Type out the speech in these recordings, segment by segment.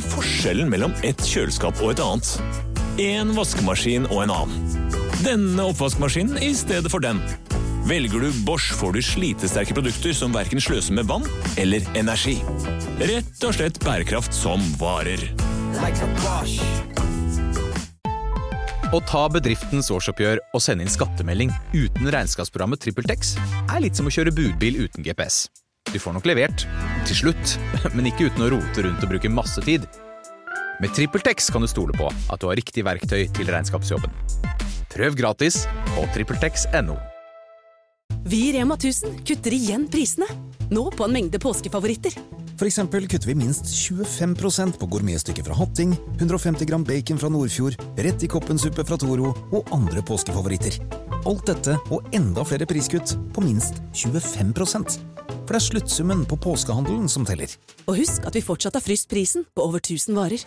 er forskjellen mellom et kjøleskap og et annet? En vaskemaskin og en annen. Denne oppvaskmaskinen i stedet for den. Velger du Bosch, får du slitesterke produkter som verken sløser med vann eller energi. Rett og slett bærekraft som varer. Like Å ta bedriftens årsoppgjør og sende inn skattemelding uten regnskapsprogrammet TrippelTex er litt som å kjøre budbil uten GPS. Du får nok levert, til slutt, men ikke uten å rote rundt og bruke masse tid. Med TrippelTex kan du stole på at du har riktig verktøy til regnskapsjobben. Prøv gratis på TrippelTex.no. Vi i Rema 1000 kutter igjen prisene. Nå på en mengde påskefavoritter. For eksempel kutter vi minst 25% på gourmetstykket fra Hatting, 150 gram bacon fra Nordfjord, rett i koppensuppe fra Toro og andre påskefavoritter. Alt dette og enda flere priskutt på minst 25 For det er sluttsummen på påskehandelen som teller. Og husk at vi fortsatt har fryst prisen på over 1000 varer.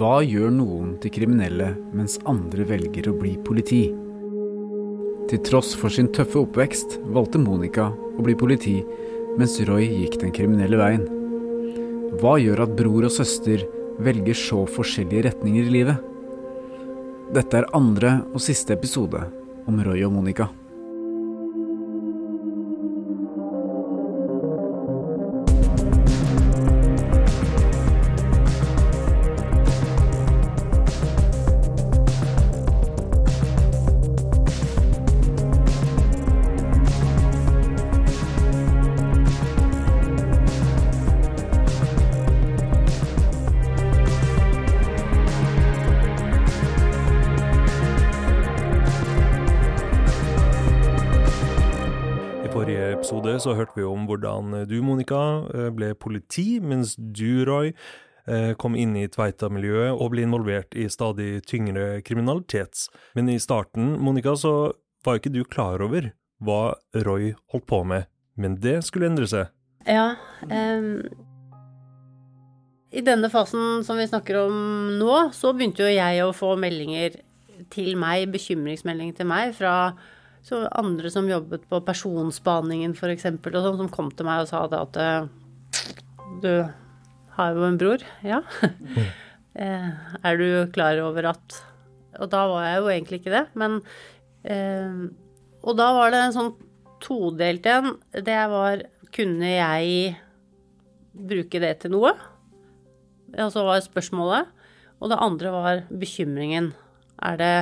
Hva gjør noen til kriminelle mens andre velger å bli politi? Til tross for sin tøffe oppvekst valgte Monica å bli politi, mens Roy gikk den kriminelle veien. Hva gjør at bror og søster velger så forskjellige retninger i livet? Dette er andre og siste episode om Roy og Monica. I forrige episode så hørte vi om hvordan du, Monica, eh, ble politi, mens du, Roy, eh, kom inn i Tveita-miljøet og ble involvert i stadig tyngre kriminalitet. Men i starten, Monica, så var jo ikke du klar over hva Roy holdt på med, men det skulle endre seg. Ja. um, I denne fasen som vi snakker om nå, så begynte jo jeg å få meldinger til meg, bekymringsmeldinger til meg fra så andre som jobbet på personspaningen f.eks., og sånn, som kom til meg og sa det at eh, du har jo en bror. Ja. Mm. er du klar over at Og da var jeg jo egentlig ikke det, men eh, Og da var det en sånn todelt en. Det var Kunne jeg bruke det til noe? Og så var spørsmålet. Og det andre var bekymringen. Er det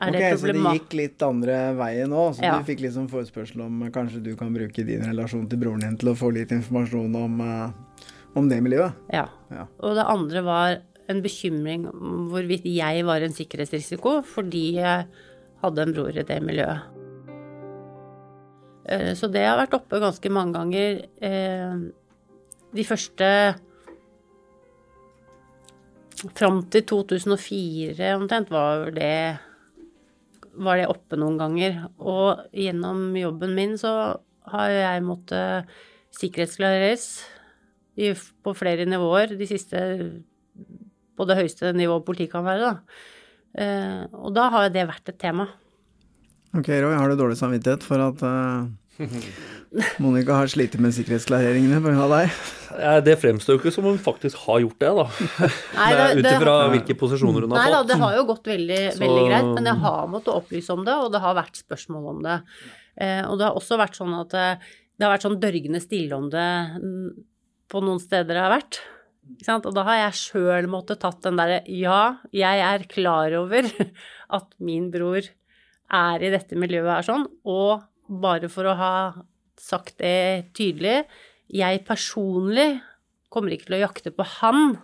er det Ok, så det gikk litt andre veien òg, så Ja. du fikk liksom forespørsel om kanskje du kan bruke din relasjon til broren din til å få litt informasjon om, eh, om det miljøet? Ja. Ja. Og det andre var en bekymring om hvorvidt jeg var en sikkerhetsrisiko fordi jeg hadde en bror i det miljøet. Eh, Så det har vært oppe ganske mange ganger. Eh, De første Fram til 2004 omtrent var det var det oppe noen ganger. Og gjennom jobben min så har jeg måttet sikkerhetsklareres på flere nivåer. De siste på det høyeste nivået politiet kan være, da. Eh, og da har det vært et tema. Ok, Roy, har du dårlig samvittighet for at eh, Monica har slitt med sikkerhetsklareringene pga. deg? Det fremstår jo ikke som hun faktisk har gjort det, da. Nei, Ut ifra hvilke posisjoner hun har Nei da, det har jo gått veldig, Så- veldig greit, men jeg har måttet opplyse om det, og det har vært spørsmål om det. Eh, og det har også vært sånn at eh, det har vært sånn dørgende stille om det på noen steder det har vært. Ikke sant? Og da har jeg sjøl måttet tatt den derre Ja, jeg er klar over at min bror er i dette miljøet er sånn, og bare for å ha sagt det tydelig Jeg personlig kommer ikke til å jakte på han,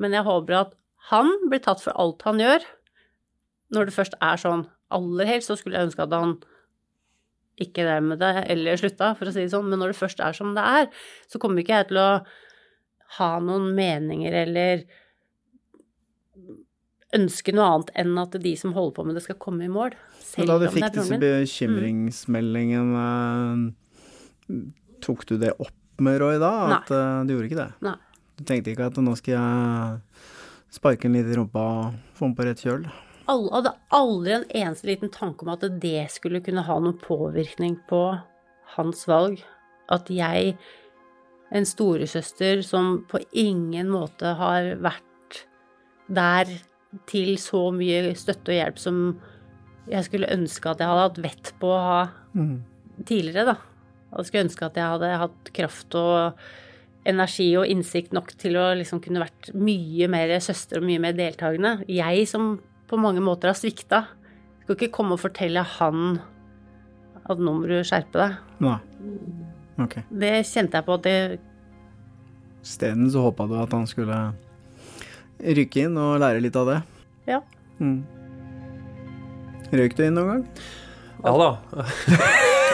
men jeg håper at han blir tatt for alt han gjør, når det først er sånn. Aller helst så skulle jeg ønske at han ikke drev med det, eller slutta, for å si det sånn, men når det først er som det er, så kommer ikke jeg til å ha noen meninger eller ønske noe annet enn at de som holder på med det, skal komme i mål. Selv da du fikk disse bekymringsmeldingene, eh, tok du det opp med Roy da? At Nei. du gjorde ikke det? Nei. Du tenkte ikke at nå skal jeg sparke en litt i rumpa og få den på rett kjøl? Alle hadde aldri en eneste liten tanke om at det skulle kunne ha noen påvirkning på hans valg. At jeg, en storesøster som på ingen måte har vært der til så mye støtte og hjelp som jeg skulle ønske at jeg hadde hatt vett på å ha Mm. tidligere, da. Og jeg skulle ønske at jeg hadde hatt kraft og energi og innsikt nok til å liksom kunne vært mye mer søster og mye mer deltakende. Jeg som på mange måter har svikta. Skal ikke komme og fortelle han at nå må du skjerpe deg. Nei. Okay. Det kjente jeg på at det Isteden så håpa du at han skulle rykke inn og lære litt av det. Ja. Mm. Røyk du inn noen gang? Ja da.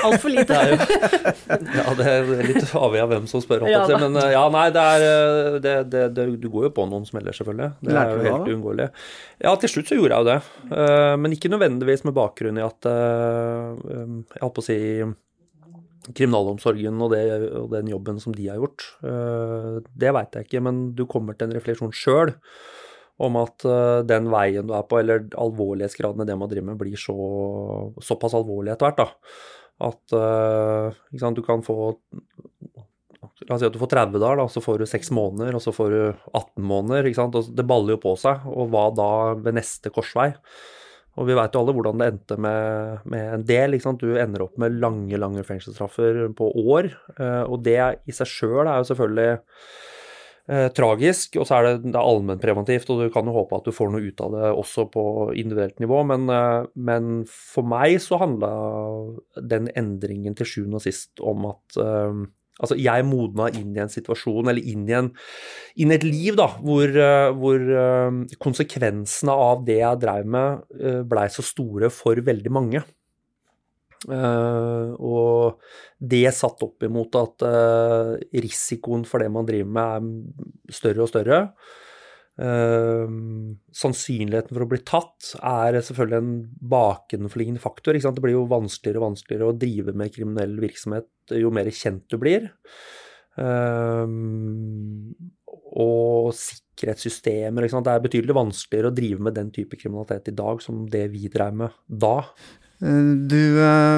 Altfor lite. Det jo Ja, det er litt avhengig av hvem som spør, Ja da. Men eh, ja, nei, det er eh, det, det, det, Du går jo på noen smeller, selvfølgelig. Det Lærte er jo helt uunngåelig. Ja, til slutt så gjorde jeg jo det. Eh, Men ikke nødvendigvis med bakgrunn i at eh, Jeg holdt på å si kriminalomsorgen og, det, og den jobben som de har gjort. Eh, Det veit jeg ikke, men du kommer til en refleksjon sjøl om at eh, den veien du er på, eller alvorlighetsgraden i det man driver med, blir så, såpass alvorlig etter hvert. da, At eh, sant, du kan få La oss si at du får 30 dager, da, så får du 6 måneder, og så får du 18 måneder. ikke sant, og Det baller jo på seg. Og hva da ved neste korsvei? Og vi veit jo alle hvordan det endte med, med en del. Du ender opp med lange lange fengselsstraffer på år. eh, Og det i seg sjøl er jo selvfølgelig eh, tragisk. Og så er det, det allmennpreventivt, og du kan jo håpe at du får noe ut av det også på individuelt nivå. Men, eh, men for meg så handla den endringen til sjuende og sist om at eh, Altså, jeg modna inn i en situasjon, eller inn i, en, inn i et liv, da, hvor, eh, hvor eh, konsekvensene av det jeg dreiv med, uh, blei så store for veldig mange. Eh, og det satt opp imot at eh, risikoen for det man driver med, er større og større. Eh, sannsynligheten for å bli tatt er selvfølgelig en bakenforliggende faktor. Det blir jo vanskeligere og vanskeligere å drive med kriminell virksomhet jo mer kjent du blir. Uh, og sikkerhetssystemer. Det er betydelig vanskeligere å drive med den type kriminalitet i dag som det vi drev med da. Eh, Du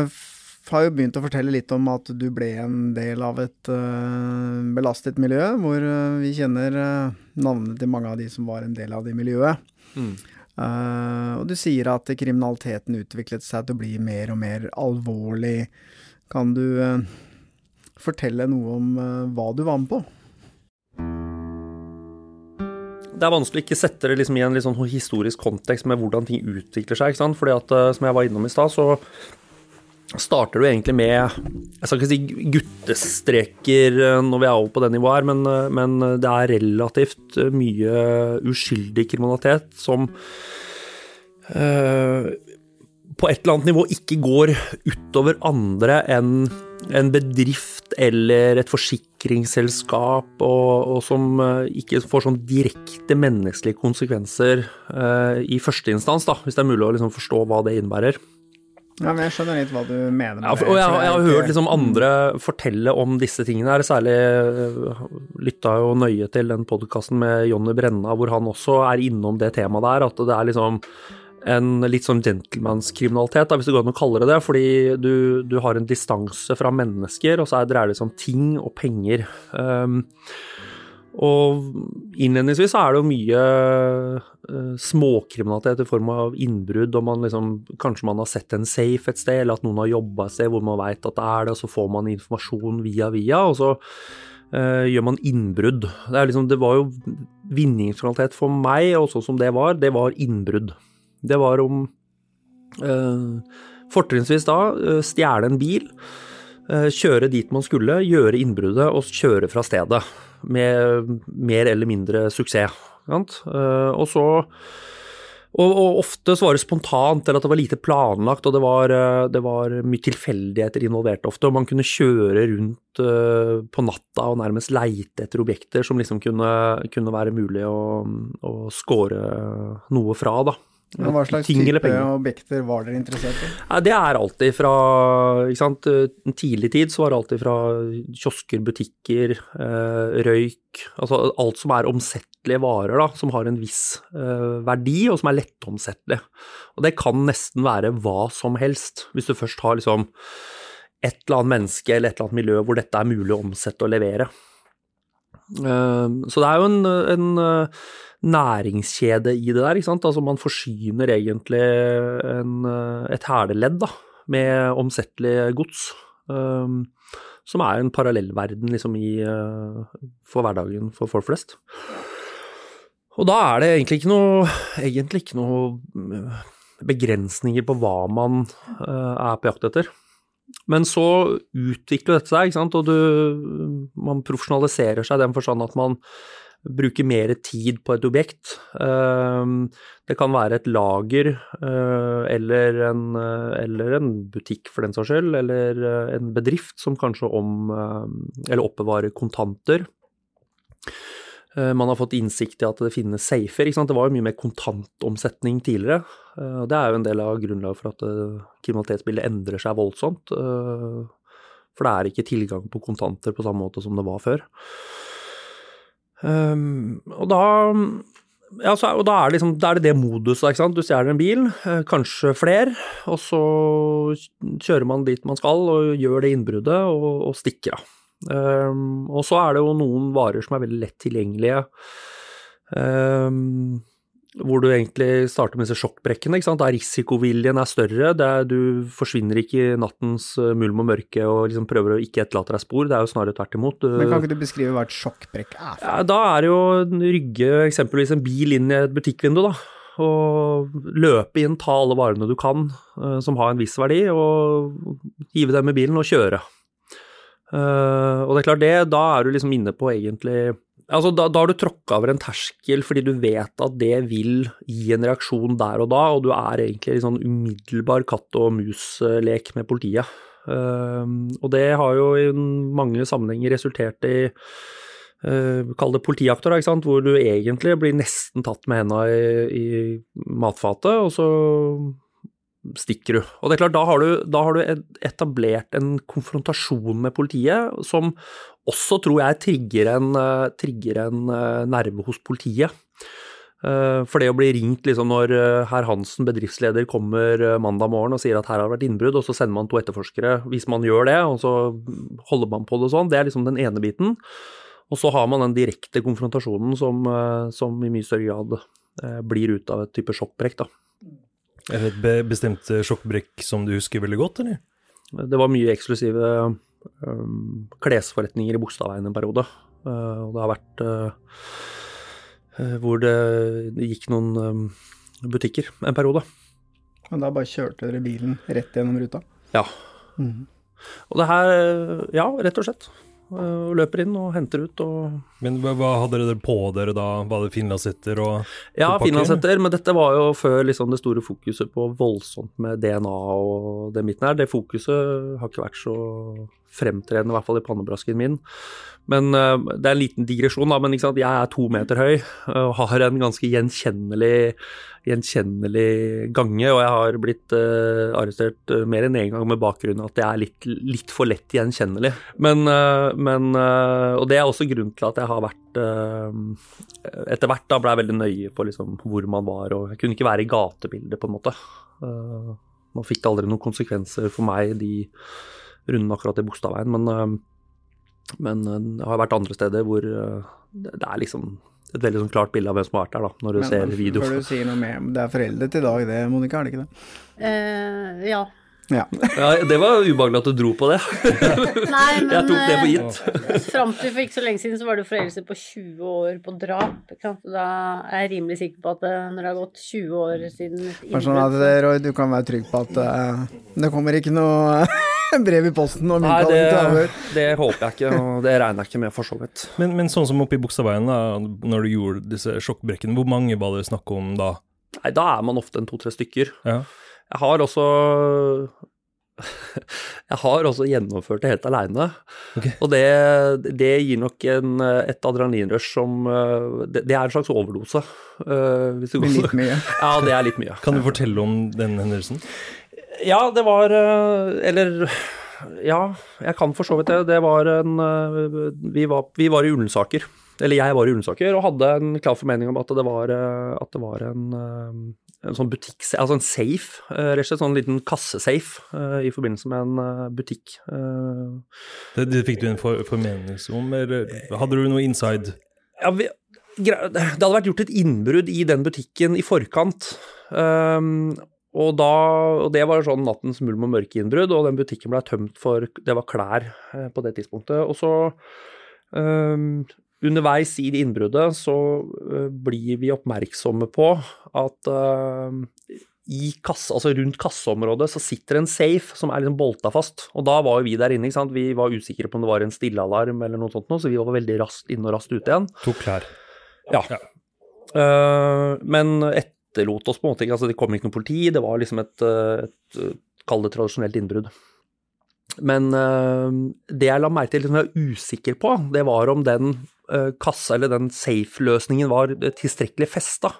f- har jo begynt å fortelle litt om at du ble en del av et uh, belastet miljø, hvor uh, vi kjenner uh, navnene til mange av de som var en del av det miljøet. Mm. Eh, og du sier at kriminaliteten utviklet seg til å bli mer og mer alvorlig. Kan du eh, fortelle noe om eh, hva du var med på? Det er vanskelig å ikke sette det liksom i en sånn historisk kontekst med hvordan ting utvikler seg. ikke sant? Fordi at, eh, som jeg var innom i stad, så starter du egentlig med Jeg skal ikke si guttestreker eh, når vi er over på det nivået her, men, eh, men det er relativt eh, mye uskyldig kriminalitet som eh, på et eller annet nivå ikke går utover andre enn en bedrift eller et forsikringsselskap, og, og som ikke får sånn direkte menneskelige konsekvenser eh, i første instans, da, hvis det er mulig å liksom forstå hva det innebærer. Ja, men Jeg skjønner litt hva du mener med Ja, for, og jeg, det jeg er har hørt liksom andre fortelle om disse tingene her, særlig øh, lytta jo nøye til den podkasten med Jonny Brenna, hvor han også er innom det temaet der, at det er liksom en litt sånn gentlemanskriminalitet, hvis det går an å kalle det det, fordi du, du har en distanse fra mennesker, og så er- dreier det seg om ting og penger. Um, og innledningsvis så er det jo mye uh, småkriminalitet i form av innbrudd, og man liksom, kanskje man har sett en safe et sted, eller at noen har jobba et sted hvor man veit at det er det, og så får man informasjon via via, og så uh, gjør man innbrudd. Det, liksom, det var jo vinningskriminalitet for meg, og sånn som det var, det var innbrudd. Det var om uh, Fortrinnsvis da stjele en bil, kjøre dit man skulle, gjøre innbruddet og kjøre fra stedet. Med mer eller mindre suksess. Eh, Og så og, og ofte så var det spontant, eller at det var lite planlagt, og det var, eh, det var mye tilfeldigheter involvert ofte. Og man kunne kjøre rundt eh, på natta og nærmest leite etter objekter som liksom kunne, kunne være mulig å, å score noe fra, da. Men Hva slags Ting type objekter var dere interessert i? Ja, det er alltid fra ikke sant? En tidlig tid så var det alltid fra kiosker, butikker, eh, røyk Altså alt som er omsettelige varer, da, som har en viss eh, verdi, og som er lettomsettelig. Og det kan nesten være hva som helst, hvis du først har liksom et eller annet menneske eller et eller annet miljø hvor dette er mulig å omsette og levere. Eh, så det er jo en, en eh, næringskjede i det der, ikke sant. Altså man forsyner egentlig en, eh, et hæleledd da, med omsettelig gods. Som er en parallellverden liksom i, for hverdagen for folk flest. Og da er det egentlig ikke noe, egentlig ikke noe begrensninger på hva man er på jakt etter. Men så utvikler dette seg, ikke sant, og du, man profesjonaliserer seg i den forstand at man bruker mer tid på et objekt. Ehm, det kan være et lager eh, eller en, eller en butikk for den saks skyld, eller eh, en bedrift som kanskje om eh, oppbevarer kontanter. Eh, man har fått innsikt i at det finnes safer. Det var jo mye mer kontantomsetning tidligere. Eh, det er jo en del av grunnlaget for at eh, kriminalitetsbildet endrer seg voldsomt. For det er ikke tilgang på kontanter på samme måte som det var før. Og da, ja, så, og da er, det liksom, da er det det moduset. Du stjeler en bil, kanskje flere, og så kjører man dit man skal og gjør det innbruddet og, og stikker av. Um, og så er det jo noen varer som er veldig lett tilgjengelige. Um, hvor du egentlig starter med disse sjokkbrekkene. ikke sant? Der risikoviljen er større. Er, du forsvinner ikke i nattens eh, mulm og mørke og liksom prøver å ikke etterlate deg spor. Det er jo snarere tvert imot. Men Kan ikke du beskrive hva et sjokkbrekk er? Ja, da er det jo å rygge eksempelvis en bil inn i et butikkvindu, da. Og løpe inn, ta alle varene du kan uh, som har en viss verdi, og hive dem i bilen og kjøre. Uh, og det er klart det, da er du liksom inne på egentlig Altså, da, da har du tråkka over en terskel fordi du vet at det vil gi en reaksjon der og da, og du er egentlig i sånn umiddelbar katt og mus-lek med politiet. Uh, og det har jo i mange sammenhenger resultert i uh, Kall det politiakter, ikke sant? hvor du egentlig blir nesten tatt med henda i, i matfatet, og så stikker du. Og det er klart, da har du, da har du etablert en konfrontasjon med politiet som også, tror jeg, trigger en, eh, trigger en eh, nerve hos politiet. Eh, for det å bli ringt liksom når herr Hansen, bedriftsleder, kommer mandag morgen og sier at her har det vært innbrudd, og så sender man to etterforskere hvis man gjør det, og så holder man på det sånn, det er liksom den ene biten. Og så har man den direkte konfrontasjonen som, som i mye større grad blir ut av et type sjokkbrekk, da. Er det et bestemt eh, sjokkbrekk som du husker veldig godt, eller? Det var mye eksklusive um, klesforretninger i Bogstadveien en periode. Uh, og det har vært uh, hvor det, det, gikk noen um, butikker en periode. Og da bare kjørte dere bilen rett gjennom ruta? Ja. Mm. Og det her Ja, rett og slett. Og løper inn og henter ut og Men hva, hadde dere på dere da? Var det finlandshetter og Ja, finlandshetter, men dette var jo før liksom det store fokuset på voldsomt med DNA og det midten her. Det fokuset har ikke vært så fremtredende, i hvert fall i pannebrasken min. Men uh, det er en liten digresjon, da, men jeg er to meter høy og har en ganske gjenkjennelig, gjenkjennelig gange. Og jeg har blitt uh, arrestert uh, mer enn én en gang med bakgrunn at jeg er litt, litt for lett gjenkjennelig. Men, men Og det er også grunnen til at jeg har vært Etter hvert da ble jeg veldig nøye på liksom, hvor man var, og jeg kunne ikke være i gatebildet, på en måte. Man fikk aldri noen konsekvenser for meg, de rundene akkurat i Bogstadveien, men men det eh, har vært andre steder hvor eh, det er liksom et veldig sånn klart bilde av hvem som har vært der, da, når du Men, ser video. Før du sier noe mer, det er foreldet i dag det, Monica, er det ikke det? Eh, ja. Ja. ja. Det var ubehagelig at du dro på det. Nei, men Jeg tok det for gitt. Fram til for ikke så lenge siden så var det foreldelse på 20 år på drap. Da er jeg rimelig sikker på at når det har gått 20 år siden innbrudd sånn at, Roy, du kan være trygg på at uh, det kommer ikke noe brev i posten om innkalling til avhør. Det håper jeg ikke, og det regner jeg ikke med for så vidt. Men, men sånn som oppe i Bogstadveien, når du gjorde disse sjokkbrekkene, hvor mange var det snakk om da? Nei, da er man ofte en to-tre stykker. Ja. Jeg har også jeg har også gjennomført det helt aleine. Okay. Og det, det, gir nok en, et adrenalinrush som det, det, er en slags overdose. Uh, litt mye. Ja, det er litt mye. Kan du fortelle om den hendelsen? Ja, det var eh, Eller ja, jeg kan for så vidt det. Det var en eh, Vi var, vi var i Ullensaker. Eller jeg var i Ullensaker og hadde en klar formening om at det var, eh, at det var en, en sånn butikk, altså en safe, eh, rett og slett sånn liten kassesafe eh, i forbindelse med en eh, butikk. Det, det fikk du en for, formening om, eller hadde du noe inside? Ja, vi, det hadde vært gjort et innbrudd i den butikken i forkant. Um, og, da, og det var sånn nattens mulm og mørke-innbrudd, og den butikken ble tømt for Det var klær på det tidspunktet. Og så um, Underveis i innbruddet så uh, blir vi oppmerksomme på at i kasse, altså rundt kasseområdet så sitter en safe som er liksom bolta fast. Og da var jo vi der inne. ikke sant? Vi var usikre på om det var en stillealarm eller noe sånt, så vi var veldig raskt inn og raskt ut igjen. Tok klær. Ja. ja. Uh, men etterlot oss på en måte ikke. altså Det kom ikke noe politi. Det var liksom et, et kall det tradisjonelt innbrudd. Men uh, det jeg la merke til, som jeg var usikker på, det var om den kassa eller den safe-løsningen var tilstrekkelig festa.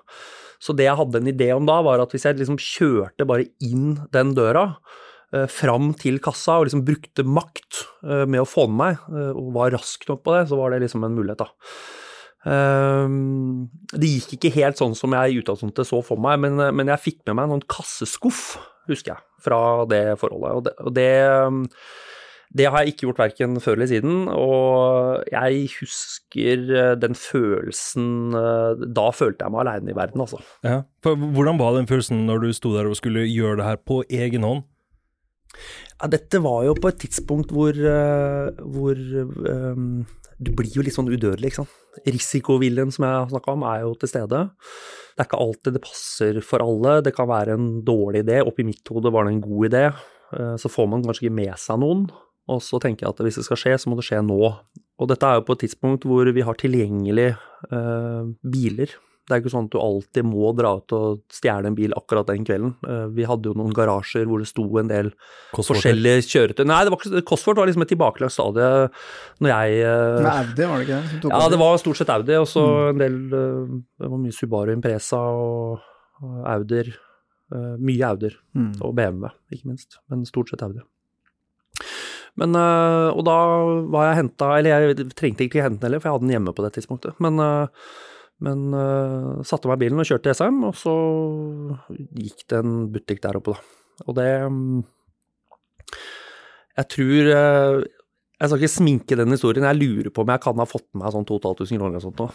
Så det jeg hadde en idé om da, var at hvis jeg liksom kjørte bare inn den døra, uh, fram til kassa og liksom brukte makt med å få med meg, og var rask nok på det, så var det liksom en mulighet, da. Det gikk ikke helt sånn som jeg i utgangspunktet så for meg, men, jeg fikk med meg en sånn kasseskuff, husker jeg fra det forholdet. Og det, og det, det har jeg ikke gjort verken før eller siden, og jeg husker eh, den følelsen eh, Da følte jeg meg aleine i verden, altså. Ja. For hvordan var den følelsen når du sto der og skulle gjøre det her på egen hånd? Ja, dette var jo på et tidspunkt hvor, eh, hvor um, Du blir jo litt sånn udødelig, ikke sant. Risikoviljen som jeg har snakka om, er jo til stede. Det er ikke alltid det passer for alle. Det kan være en dårlig idé. Oppi mitt hode var det en god idé. Så får man kanskje ikke med seg noen. Og så tenker jeg at hvis det skal skje, så må det skje nå. Og dette er jo på et tidspunkt hvor vi har tilgjengelig eh, biler det er ikke sånn at du alltid må dra ut og stjele en bil akkurat den kvelden. Eh, vi hadde jo noen garasjer hvor det sto en del Cosford. forskjellige kjøretøy. Nei, det var ikke, Cosford var liksom et tilbakelagt stadie når jeg eh, Med Audi, var det ikke det? Ja, det var stort sett Audi. Og så mm. en del eh, Det var mye Subaru Impresa og, og Audier. Mye Audier. Mm. Og BMW, ikke minst. Men stort sett Audi. Men, og da var jeg henta Eller jeg trengte ikke hente den heller, for jeg hadde den hjemme på det tidspunktet. Men men uh, satte meg i bilen og kjørte til SM, og så gikk det en butikk der oppe, da. Og det um, Jeg tror Jeg skal ikke sminke den historien, jeg lurer på om jeg kan ha fått med meg sånn 2500 kroner eller sånt nå.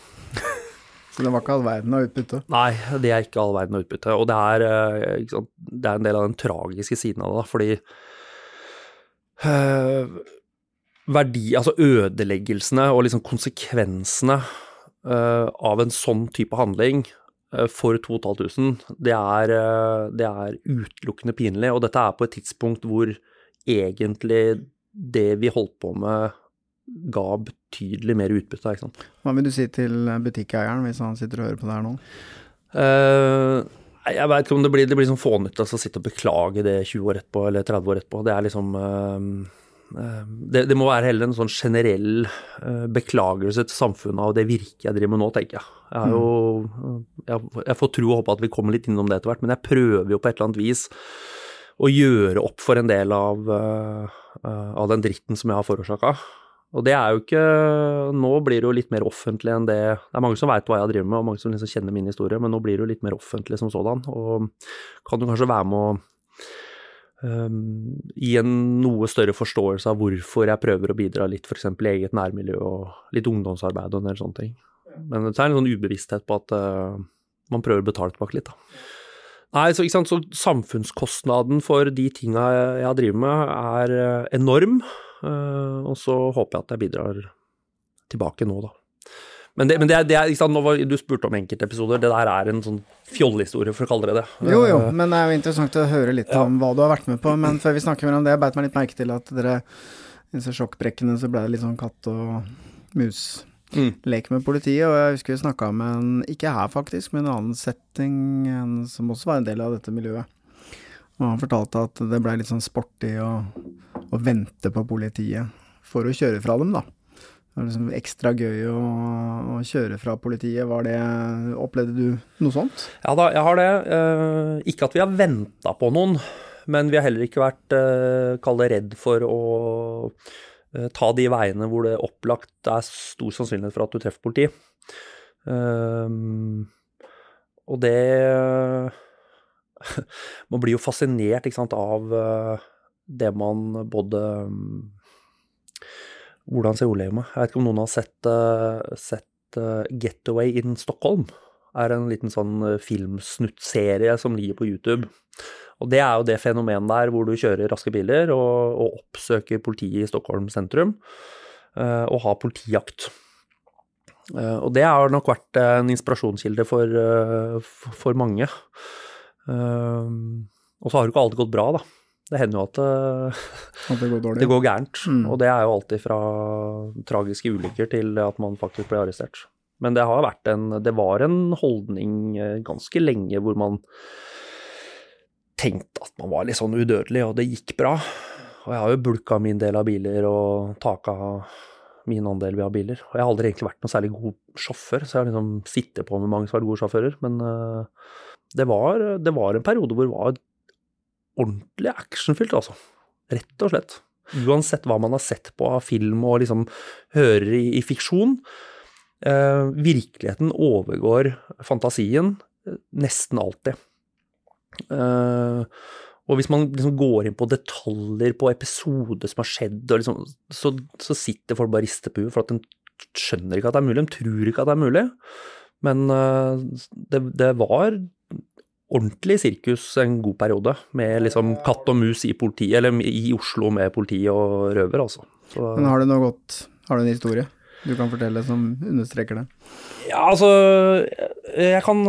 Så det var ikke all verden av utbytte? Nei, det er ikke all verden av utbytte. Og det er, det er en del av den tragiske siden av det, da, fordi verdi, altså ødeleggelsene og liksom konsekvensene uh, av en sånn type handling uh, for 2500, det er, uh, det er utelukkende pinlig. Og dette er på et tidspunkt hvor egentlig det vi holdt på med, ga betydelig mer utbytte. ikke sant? Hva vil du si til butikkeieren hvis han sitter og hører på det her nå? Jeg vet ikke om det blir, det blir sånn fånytt å sitte og beklage det 20 år etterpå eller 30 år etterpå. Det er liksom Eh, det, det, må være heller en sånn generell uh, beklagelse til samfunnet av det virket jeg driver med nå, tenker jeg. Jeg, jo, jeg, jeg får tro og håpe at vi kommer litt innom det etter hvert, men jeg prøver jo på et eller annet vis å gjøre opp for en del av, av den dritten som jeg har forårsaka. Og det er jo ikke Nå blir det jo litt mer offentlig enn det Det er mange som veit hva jeg driver med, og mange som liksom kjenner min historie, men nå blir det jo litt mer offentlig som sådan. Og kan jo kanskje være med å um, gi en noe større forståelse av hvorfor jeg prøver å bidra litt f.eks. i eget nærmiljø og litt ungdomsarbeid og en del sånne ting. Men det er en sånn ubevissthet på at uh, man prøver å betale tilbake litt, da. Nei, så, så samfunnskostnaden for de tinga jeg, jeg driver med, er uh, enorm. Uh, og så håper jeg at jeg bidrar tilbake nå, da. Men, det, men det, det er, var, du spurte om enkeltepisoder. Det der er en sånn fjollehistorie, for å kalle det det. Jo, jo, men det er jo interessant å høre litt ja. om hva du har vært med på. Men før vi snakker mer om det, jeg beit meg litt merke til at dere i disse sjokkbrekkene så ble det litt sånn katt og mus-lek mm. med politiet. Og jeg husker vi snakka med en, ikke her faktisk, men en annen setting, en som også var en del av dette miljøet. Og han fortalte at det blei litt sånn sporty å, å vente på politiet for å kjøre fra dem, da. Det var liksom ekstra gøy å, å, kjøre fra politiet. Det, opplevde du noe sånt? Ja da, jeg har det. Eh, ikke at vi har venta på noen, men vi har heller ikke vært eh, redd for å eh, ta de veiene hvor det opplagt er stor sannsynlighet for at du treffer politi. og det Man blir jo fascinert sant, av eh, det man både mm, Hvordan ser ordlegget meg? Jeg vet ikke om noen har sett, eh, sett eh, Getaway in Stockholm. er en liten sånn eh, filmsnuttserie som ligger på YouTube. Og det er jo det fenomenet der hvor du kjører raske biler og, og oppsøker politiet i Stockholm sentrum, uh, og har politijakt. Uh, og det har nok vært en inspirasjonskilde for, uh, for, mange. Og så har det ikke alltid gått bra, da. Det hender jo at det, At det går det går gærent. Mm. Og det er jo alltid fra tragiske ulykker til at man faktisk blir arrestert. Men det har vært en Det var en holdning eh, ganske lenge hvor man tenkte at man var litt sånn udødelig, og det gikk bra. Og jeg har jo bulka min del av biler og taka min andel av biler. Og jeg har aldri egentlig vært noen særlig god sjåfør, så jeg har liksom sittet på med mange som har vært gode sjåfører. Men eh, det, var, det var en periode hvor det var ordentlig actionfylt, altså. Rett og slett. Uansett hva man har sett på av film og liksom hører i, i fiksjon. Eh, virkeligheten overgår fantasien eh, nesten alltid. Eh, og hvis man liksom går inn på detaljer på episoder som har skjedd, liksom, så, så sitter folk bare og rister på huet, for at de skjønner ikke at det er mulig. De tror ikke at det er mulig. Men eh, det, det var ordentlig sirkus en god periode, med liksom katt og mus i politiet, eller i Oslo med politi og røver, altså. Så, Men har du noe godt Har du en historie du kan fortelle som understreker det? Ja, altså Jeg kan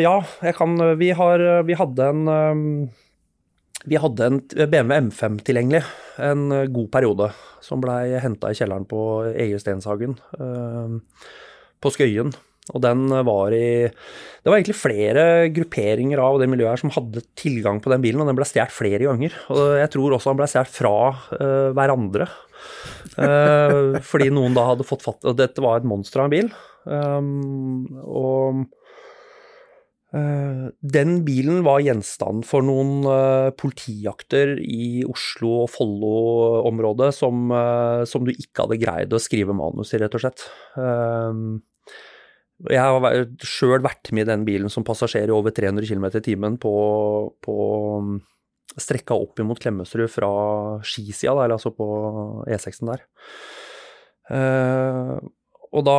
Ja, jeg kan Vi, har, vi hadde en um, Vi hadde en BMW M5 tilgjengelig en god periode, som blei henta i kjelleren på Egil Stenshagen um, på Skøyen. Og den var i Det var egentlig flere grupperinger av det miljøet her som hadde tilgang på den bilen, og den ble stjålet flere ganger. Og jeg tror også han ble stjålet fra uh, hverandre. Uh, fordi noen da hadde fått fatt Og dette var et monster av en bil. Um, og uh, den bilen var gjenstand for noen politijakter i Oslo og Follo-området som, som, du ikke hadde greid å skrive manus i, rett og slett. Um, jeg har sjøl vært med i den bilen som passasjer i over 300 km i timen på, på strekka opp imot Klemetsrud fra skisida, eller altså på E6-en der. Uh, og da,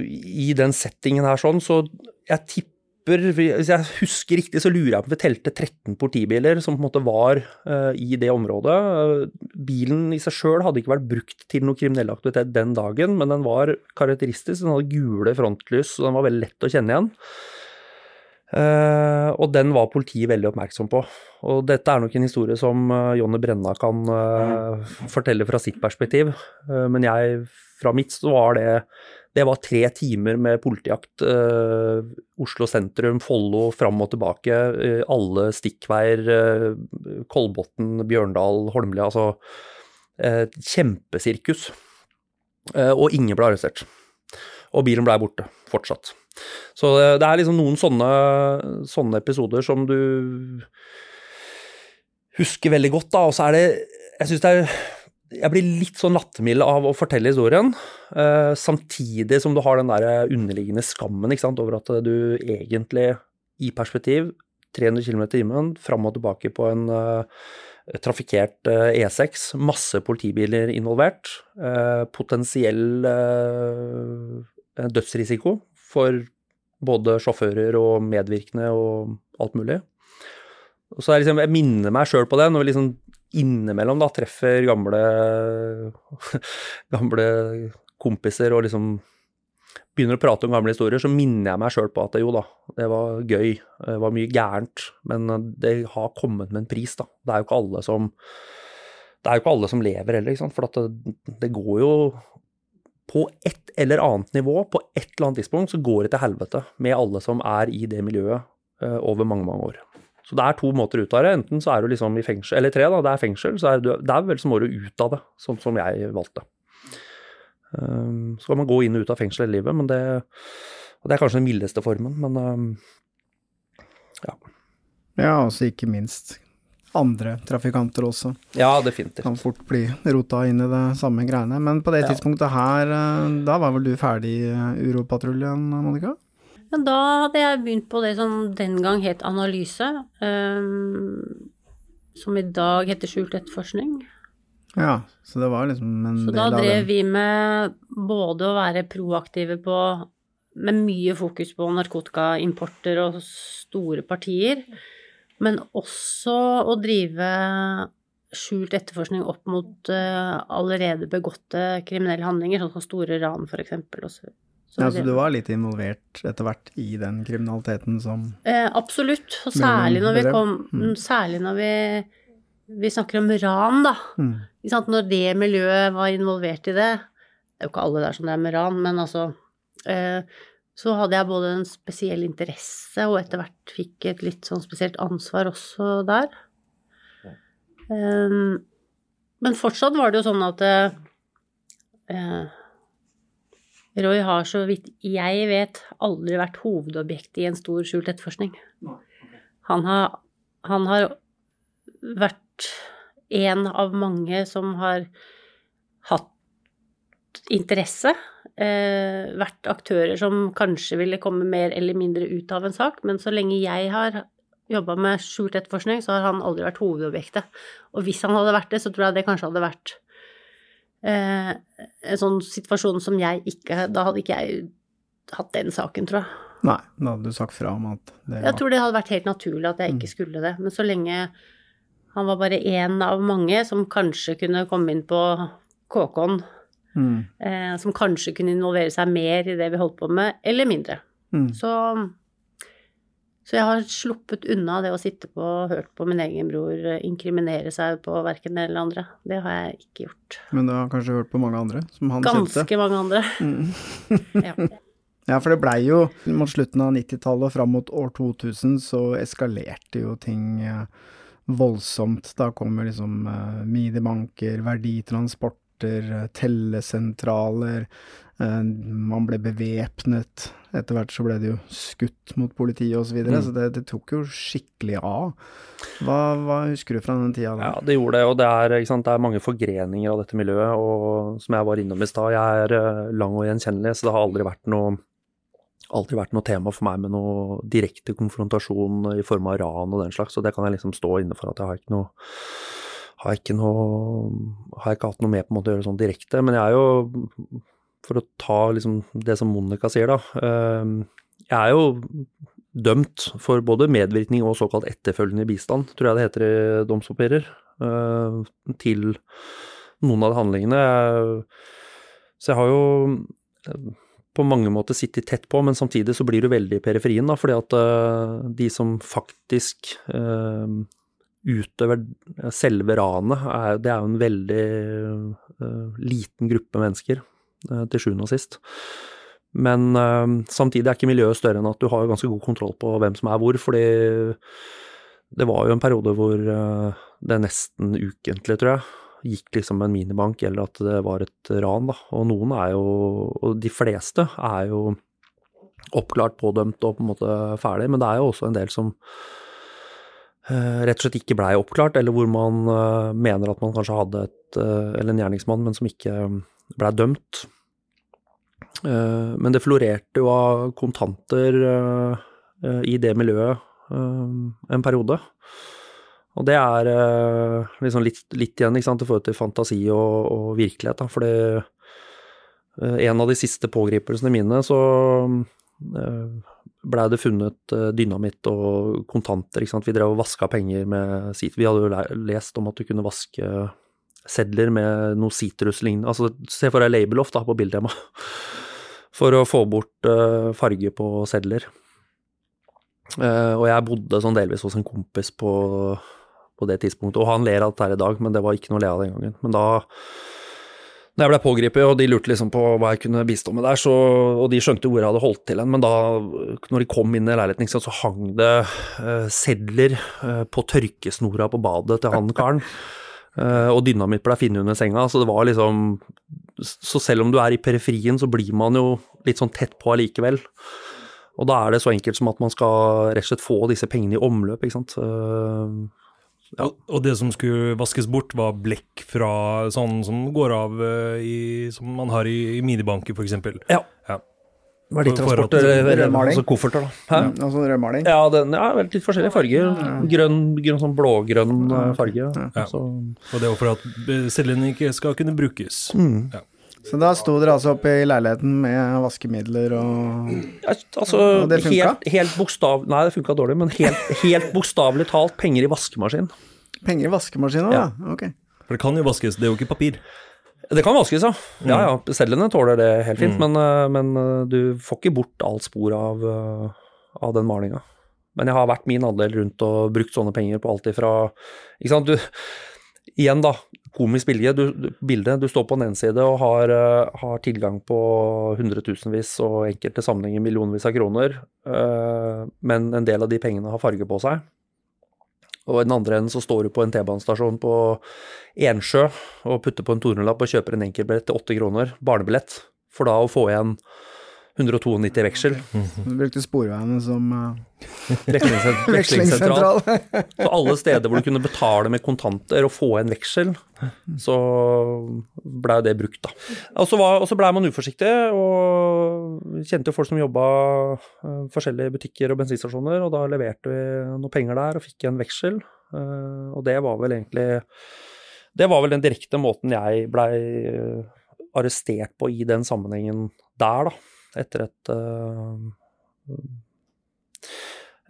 i den settingen her sånn, så jeg tipper Hvis jeg husker riktig, så lurer jeg på om vi telte 13 politibiler som på en måte var uh, i det området. Uh, bilen i seg sjøl hadde ikke vært brukt til noe kriminell aktivitet den dagen, men den var karakteristisk. Den hadde gule frontlys, og den var veldig lett å kjenne igjen. Uh, og den var politiet veldig oppmerksom på. Og dette er nok en historie som uh, Jonny Brenna kan uh, fortelle fra sitt perspektiv. men jeg, fra mitt, så var det Det var tre timer med politijakt. Oslo sentrum, Follo, fram og tilbake. alle stikkveier. Kolbotn, Bjørndal, Holmlia. Altså kjempesirkus. og ingen ble arrestert. Og bilen blei borte, fortsatt. Så det er liksom noen sånne, sånne, episoder som du husker veldig godt, da. Og så er det Jeg syns det er Jeg blir litt sånn lattermild av å fortelle historien, eh, samtidig som du har den der underliggende skammen sant, over at du egentlig, i perspektiv, 300 km i timen, fram og tilbake på en uh, trafikkert uh, E6, masse politibiler involvert, potensiell dødsrisiko for både sjåfører og medvirkende og alt mulig. Så jeg, liksom, Jeg minner meg sjøl på det når vi liksom innimellom da treffer gamle, gamle kompiser og liksom begynner å prate om gamle historier, så minner jeg meg sjøl på at jo da, det var gøy, det var mye gærent, men det har kommet med en pris, da. Det er jo ikke alle som ikke alle som lever heller, for det, det går jo på et eller annet nivå, på et eller annet tidspunkt, så går det til helvete med alle som er i det miljøet uh, over mange, mange år. Så det er to måter ut av det. Enten så er du liksom i fengsel, eller tre, da, det er fengsel. Så er du, vel så må du ut av det, sånn som jeg valgte. Um, så kan man gå inn og ut av fengsel hele livet, men det, og det er kanskje den mildeste formen, men um, ja. Ja, altså ikke minst andre trafikanter også. Ja, definitivt. Kan fort bli rota inn i det samme greiene. Men på det tidspunktet her, eh, da var vel du ferdig i Uropatruljen, Monica? Ja, da hadde jeg begynt på det som den gang het analyse, um, som i dag heter skjult etterforskning. Ja, så det var liksom en Så del da drev vi med både å være proaktive på Med mye fokus på narkotikaimporter og store partier, men også å drive skjult etterforskning opp mot eh, allerede begåtte kriminelle handlinger, sånn som store ran, for eksempel. og så- så Ja, så du var litt involvert etter hvert i den kriminaliteten som Eh, absolutt. Og særlig når vi kom Mm. Særlig når vi, vi snakker om ran, da. mm. Når det miljøet var involvert i det Det er jo ikke alle der som det er med ran, men altså eh, Så hadde jeg både en spesiell interesse og etter hvert fikk et litt sånn spesielt ansvar også der. Eh, men fortsatt var det jo sånn at eh, Roy har, så vidt jeg vet, aldri vært hovedobjekt i en stor skjult etterforskning. Han har, han har vært en av mange som har hatt interesse. Eh, vært aktører som kanskje ville komme mer eller mindre ut av en sak, men så lenge jeg har jobba med skjult etterforskning, så har han aldri vært hovedobjektet. Og hvis han hadde vært det, så tror jeg det kanskje hadde vært eh, en sånn situasjon som jeg ikke Da hadde ikke jeg hatt den saken, tror jeg. Nei, da hadde du sagt fra om at det Jeg tror det hadde vært helt naturlig at jeg ikke skulle det. Men så lenge han var bare én av mange som kanskje kunne komme inn på KK-en, mm. eh, som kanskje kunne involvere seg mer i det vi holdt på med, eller mindre. Mm. Så, så jeg har sluppet unna det å sitte på og hørt på min egen bror eh, inkriminere seg på verken det eller andre. Det har jeg ikke gjort. Men du har kanskje hørt på mange andre som han Ganske kjente? mange andre. Mm. Ja. Ja, for det blei jo mot slutten av 90-tallet og fram mot år 2000 så eskalerte jo ting eh, voldsomt. Da kom jo liksom eh, minibanker, verditransporter, tellesentraler. Eh, man ble bevæpnet. Etter hvert så ble det jo skutt mot politiet osv. Så, videre, Mm. så det, det tok jo skikkelig av. Hva, hva husker du fra den tida da? Ja, det gjorde det, og det er, sant, det er mange forgreninger av dette miljøet. Og som jeg var innom i stad, jeg er eh, lang og gjenkjennelig, så det har aldri vært noe aldri vært noe tema for meg med noe direkte konfrontasjon i form av ran og den slags, så det kan jeg liksom stå inne for at jeg har ikke noe har ikke noe har ikke hatt noe med på en måte å gjøre sånn direkte, men jeg er jo for å ta liksom det som Monica sier, da. eh, Jeg er jo dømt for både medvirkning og såkalt etterfølgende bistand, tror jeg det heter i domspapirer, eh, til noen av de handlingene. Så jeg har jo eh, på mange måter sittet tett på, men samtidig så blir du veldig i periferien, da, fordi at eh, de som faktisk utøver selve ranet, det er jo en veldig liten gruppe mennesker, til sjuende og sist. Men eh, samtidig er ikke miljøet større enn at du har ganske god kontroll på hvem som er hvor, fordi det var jo en periode hvor eh, det nesten ukentlig, tror jeg, gikk liksom en minibank, eller at det var et ran, da. Og noen er jo, og de fleste er jo oppklart, pådømt og på en måte ferdig, men det er jo også en del som eh, rett og slett ikke blei oppklart, eller hvor man eh, mener at man kanskje hadde et, eh, eller en gjerningsmann, men som ikke blei dømt. Eh, men det florerte jo av kontanter eh, eh, i det miljøet en periode. Og det er liksom litt, litt igjen sant, i forhold til fantasi og, og virkelighet. Da, fordi en av de siste pågripelsene mine, så blei det funnet dynamitt og kontanter. Vi drev og vaska penger med sit. Vi hadde jo lest om at du kunne vaske sedler med noe sitruslignende Altså se for deg labeloff da, på Biltema. For å få bort eh, farge på sedler. Eh, og jeg bodde sånn delvis hos en kompis på, på det tidspunktet, og han ler av dette her i dag, men det var ikke noe å le av den gangen. Men da når jeg ble pågrepet, og de lurte liksom på hva jeg kunne bistå med der, så, og de skjønte hvor jeg hadde holdt til hen, men da, når de kom inn i leiligheten, så hang det uh, sedler uh, på tørkesnora på badet til han karen. Eh, og dynamitt ble funnet under senga, så det var liksom Så selv om du er i periferien, så blir man jo litt sånn tett på allikevel. Og da er det så enkelt som at man skal rett og slett få disse pengene i omløp, ikke sant. Ja. Og, og det som skulle vaskes bort, var blekk fra sånn som går av eh, i, som man har i, i minibanker, f.eks. Ja. ja. Verditransport, altså kofferter, da. Hæ? Ja, altså rødmaling. Ja, den, ja, litt forskjellige farger. Grønn, grønn sånn blågrønn eh, farge. Ja. Så, Og det er jo for at cellene ikke skal kunne brukes. Mm. Ja. Så da sto dere altså oppe i leiligheten med vaskemidler og ja, altså, Og det funka? helt, helt bokstav... Nei, det funka dårlig, men helt, helt bokstavelig talt penger i vaskemaskin. penger i vaskemaskinen? Ja. da? Ok. For det kan jo vaskes, det er jo ikke papir. Det kan vaskes, ja. Ja, ja. Mm. Cellene tåler det helt fint, men, eh, men eh, du får ikke bort alt spor av, eh, av den malinga. Men jeg har vært min andel rundt og brukt sånne penger på alt ifra Ikke sant, du Igjen, da. Komisk bilde. Du, bilde. du står på den ene side og har, har tilgang på hundretusenvis og enkelte sammenhenger millionvis av kroner, men en del av de pengene har farge på seg. Og i den andre enden så står du på en T-banestasjon på Ensjø og putter på en 200-lapp og kjøper en enkeltbillett til 8 kroner, barnebillett, for da å få igjen 192 veksel. Du brukte Sporveiene som uh, Vekslingssentral. vekslingssentral. Så alle steder hvor du kunne betale med kontanter og få en veksel, så blei det brukt, da. Og så, var, og så blei man uforsiktig, og kjente jo folk som jobba uh, forskjellige butikker og bensinstasjoner, og da leverte vi noen penger der og fikk en veksel. Eh, og det var vel egentlig Det var vel den direkte måten jeg blei eh, arrestert på i den sammenhengen der, da. Etter et eh,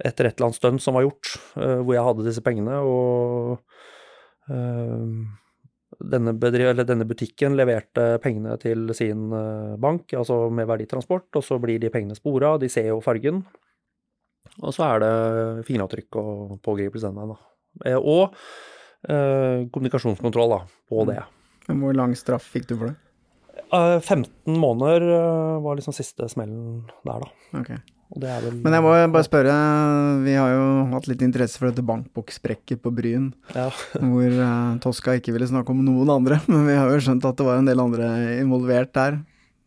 etter et eller annet stønn som var gjort, eh, hvor jeg hadde disse pengene. Og eh, denne, bedri- eller denne butikken leverte pengene til sin bank, altså med verditransport, og så blir de pengene spora, de ser jo fargen. Og så er det fingeravtrykk og pågripelse den veien, da. Og eh, kommunikasjonskontroll da, på det. Hvor lang straff fikk du for det? Eh, 15 måneder eh, var liksom siste smellen der, da. Ok. Og det er vel Men jeg må bare spørre, vi har jo hatt litt interesse for dette bankboksprekket på Bryn, Ja. hvor uh, Toska ikke ville snakke om noen andre, men vi har jo skjønt at det var en del andre involvert der.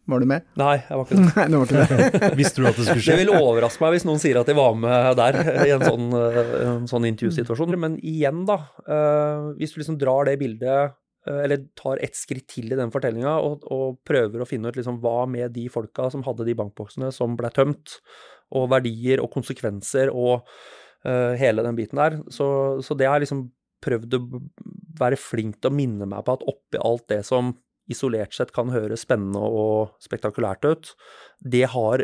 Var du med? Nei, jeg var ikke det. Nei, det var ikke det. Visste du at det skulle skje? Det vil overraske meg hvis noen sier at de var med der i en sånn, eh, en sånn intervjusituasjon. Men igjen, da. Uh, Hvis du liksom drar det bildet, eh, eller tar ett skritt til i den fortellinga, og, og prøver å finne ut liksom hva med de folka som hadde de bankboksene som ble tømt, og verdier og konsekvenser og uh, hele den biten der. Så, så det har jeg liksom prøvd å være flink til å minne meg på at oppi alt det som isolert sett kan høres spennende og spektakulært ut, det har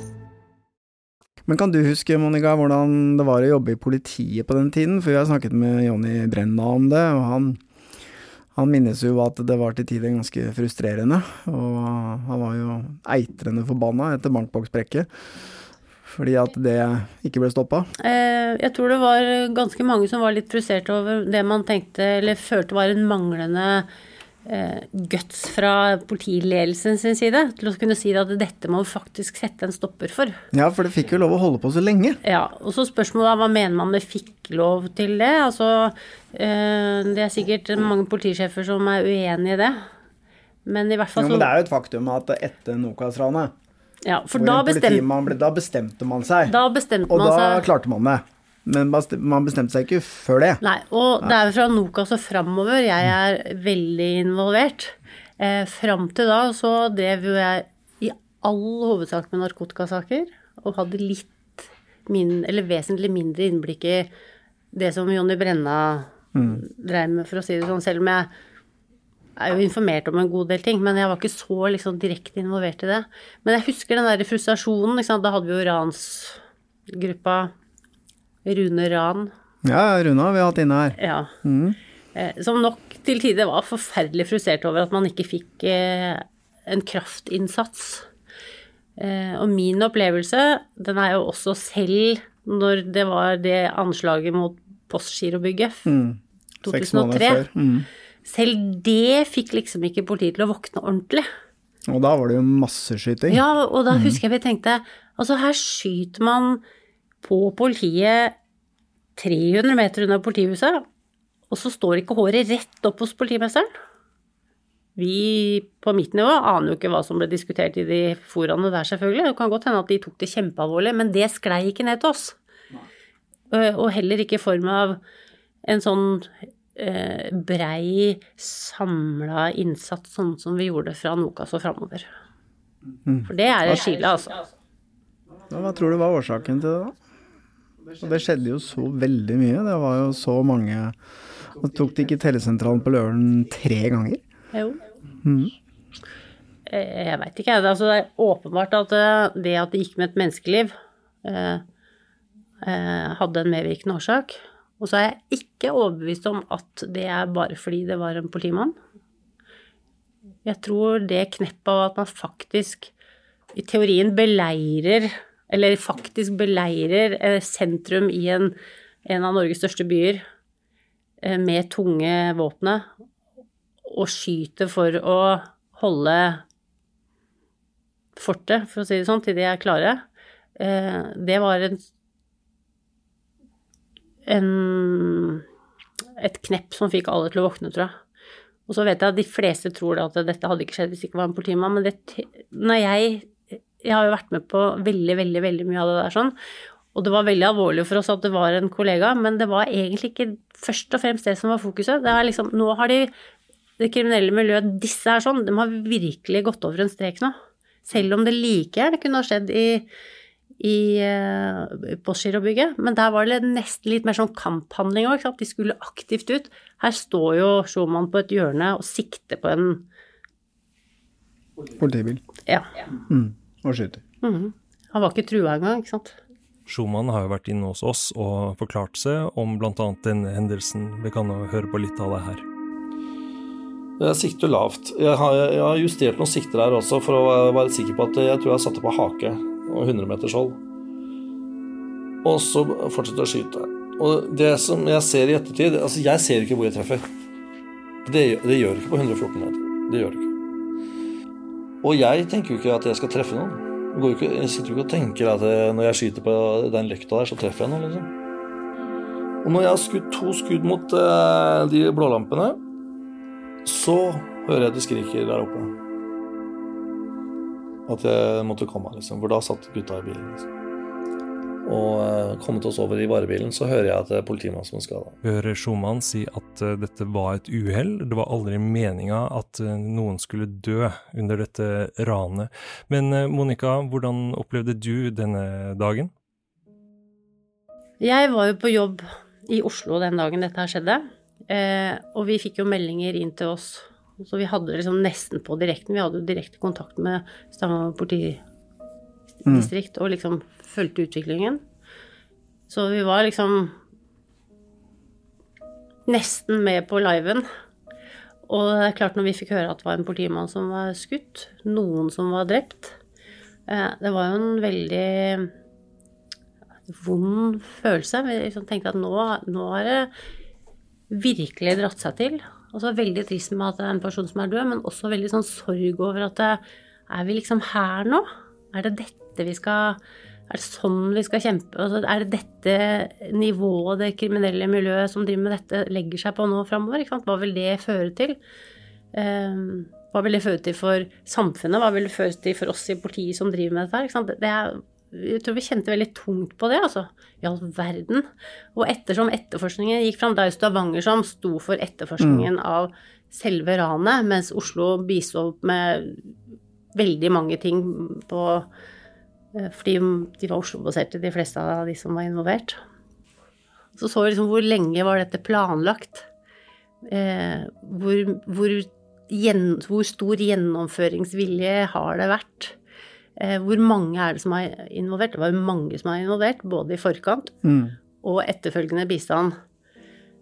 Men kan du huske, Monica, hvordan det var å jobbe i politiet på den tiden? For vi har snakket med Jonny Brenna om det, og han, han minnes jo at det var til tider ganske frustrerende. Og han var jo eitrende forbanna etter bankboksbrekket. Fordi at det ikke ble stoppa. Eh, Jeg tror det var ganske mange som var litt frustrert over det man tenkte, eller følte var en manglende guts fra politiledelsen sin side, til å kunne si at dette må vi faktisk sette en stopper for. Ja, for det fikk jo lov å holde på så lenge. Ja, og så spørsmålet er hva mener man med fikk lov til det? Altså, eh, det er sikkert mange politisjefer som er uenig i det. Men i hvert fall Jo, men det er jo et faktum at etter Nokas-ranet, ja, For da, en bestem, politimann ble- da bestemte man seg. da bestemte og da seg klarte man det. Men man bestemte seg ikke før det. Nei, og det er fra Nokas og framover jeg er veldig involvert. Eh, Fram til da så drev jo jeg i all hovedsak med narkotikasaker, og hadde litt min, eller vesentlig mindre innblikk i det som Jonny Brenna drev med, for å si det sånn, selv om jeg er jo informert om en god del ting, men jeg var ikke så liksom direkte involvert i det. Men jeg husker den der frustrasjonen, da hadde vi jo ransgruppa Rune Ran, Ja, Rune har vi hatt inne her. ja. Mm. Som nok til tider var forferdelig frustrert over at man ikke fikk eh, en kraftinnsats. Eh, Og min opplevelse, den er jo også selv når det var det anslaget mot Postgirobygget mm. måneder 2003. før. Mm. Selv det fikk liksom ikke politiet til å våkne ordentlig. Og da var det jo masseskyting. Ja, og da husker jeg vi tenkte Altså, her skyter man på politiet 300 meter unna politihuset, og så står ikke håret rett opp hos politimesteren. Vi på mitt nivå aner jo ikke hva som ble diskutert i de foraene der, selvfølgelig. Det kan godt hende at de tok det kjempealvorlig, men det sklei ikke ned til oss. Og heller ikke i form av en sånn eh, brei, samla innsats, sånn som vi gjorde fra Nokas og framover. For det er et skille, altså. Hva tror du var årsaken til det, da? Og det skjedde jo så veldig mye. Det var jo så mange Og tok de ikke tellesentralen på Løren tre ganger? Jo. Mm. Jeg veit ikke, jeg. Altså, det er åpenbart at eh, det at det gikk med et menneskeliv, eh, eh, hadde en medvirkende årsak. Og så er jeg ikke overbevist om at det er bare fordi det var en politimann. Jeg tror det kneppet av at man faktisk i teorien beleirer, eller faktisk beleirer eh, sentrum i en, en av Norges største byer eh, med tunge våpne, og skyter for å holde fortet, for å si det sånn, til de er klare. Eh, Det var en, en et knepp som fikk alle til å våkne, tror jeg. Og så vet jeg at de fleste tror at dette hadde ikke skjedd hvis det ikke var en politimann, men det, når jeg Jeg har jo vært med på veldig, veldig, veldig mye av det der sånn, og det var veldig alvorlig for oss at det var en kollega, men det var egentlig ikke først og fremst det som var fokuset. Det er liksom Nå har de det kriminelle miljøet, disse her sånn, de har virkelig gått over en strek nå. Selv om det like gjerne kunne ha skjedd i, i uh, Postgirobygget. Men der var det nesten litt mer sånn kamphandling òg, De skulle aktivt ut. Her står jo Schumann på et hjørne og sikter på en Politibil. Ja. Mm. Og skyter. mhm. Han var ikke trua engang, ikke sant. Schumann har jo vært inne hos oss og forklart seg om bl.a. denne hendelsen. Vi kan jo høre på litt av det her. Jeg sikter lavt. Jeg har, jeg har justert noen sikter her også for å være sikker på at jeg tror jeg satte på hake og 100 meters hold. Og så fortsette å skyte. Og det som jeg ser i ettertid Altså, jeg ser ikke hvor jeg treffer. Det, det gjør ikke på 114 meter. Det gjør det ikke. Og jeg tenker jo ikke at jeg skal treffe noen. Jeg, ikke, jeg sitter jo ikke og tenker at jeg, når jeg skyter på den løkta der, så treffer jeg noen, liksom. Og når jeg har skutt to skudd mot eh, de blålampene, så hører jeg det skriker der oppe. At jeg måtte komme, liksom. For da satt gutta i bilen. liksom. Og eh, kommet oss over i varebilen, så hører jeg at er politimannen som er skada. Vi hører Schumann si at eh, dette var et uhell. Det var aldri meninga at eh, noen skulle dø under dette ranet. Men Monica, hvordan opplevde du denne dagen? Jeg var jo på jobb i Oslo den dagen dette her skjedde, eh, og vi fikk jo meldinger inn til oss. Så vi hadde liksom nesten på direkten. Vi hadde jo direkte kontakt med Stavanger politidistrikt og liksom fulgte utviklingen. Så vi var liksom nesten med på liven. Og det er klart, når vi fikk høre at det var en politimann som var skutt, noen som var drept eh, Det var jo en veldig vond følelse. Vi liksom tenkte at nå, nå har det virkelig dratt seg til. Og så veldig trist med at det er en person som er død, men også veldig sånn sorg over at det, er vi liksom her nå? Er det dette vi skal Er det sånn vi skal kjempe? Altså, er det dette nivået det kriminelle miljøet som driver med dette, legger seg på nå framover? Hva vil det føre til? Um, hva vil det føre til for samfunnet? Hva vil det føre til for oss i politiet som driver med dette? her. Det er, jeg tror vi kjente veldig tungt på det, altså. I all verden. Og ettersom etterforskningen gikk fram, det er jo Stavanger som sto for etterforskningen av selve ranet, mens Oslo bistod med veldig mange ting på Fordi de var Oslo-baserte, de fleste av de som var involvert. Så så vi liksom hvor lenge var dette planlagt? Eh, hvor, hvor, gjen, hvor stor gjennomføringsvilje har det vært? Eh, hvor mange er det som er involvert? Det var jo mange som er involvert, både i forkant Mm. og etterfølgende bistand.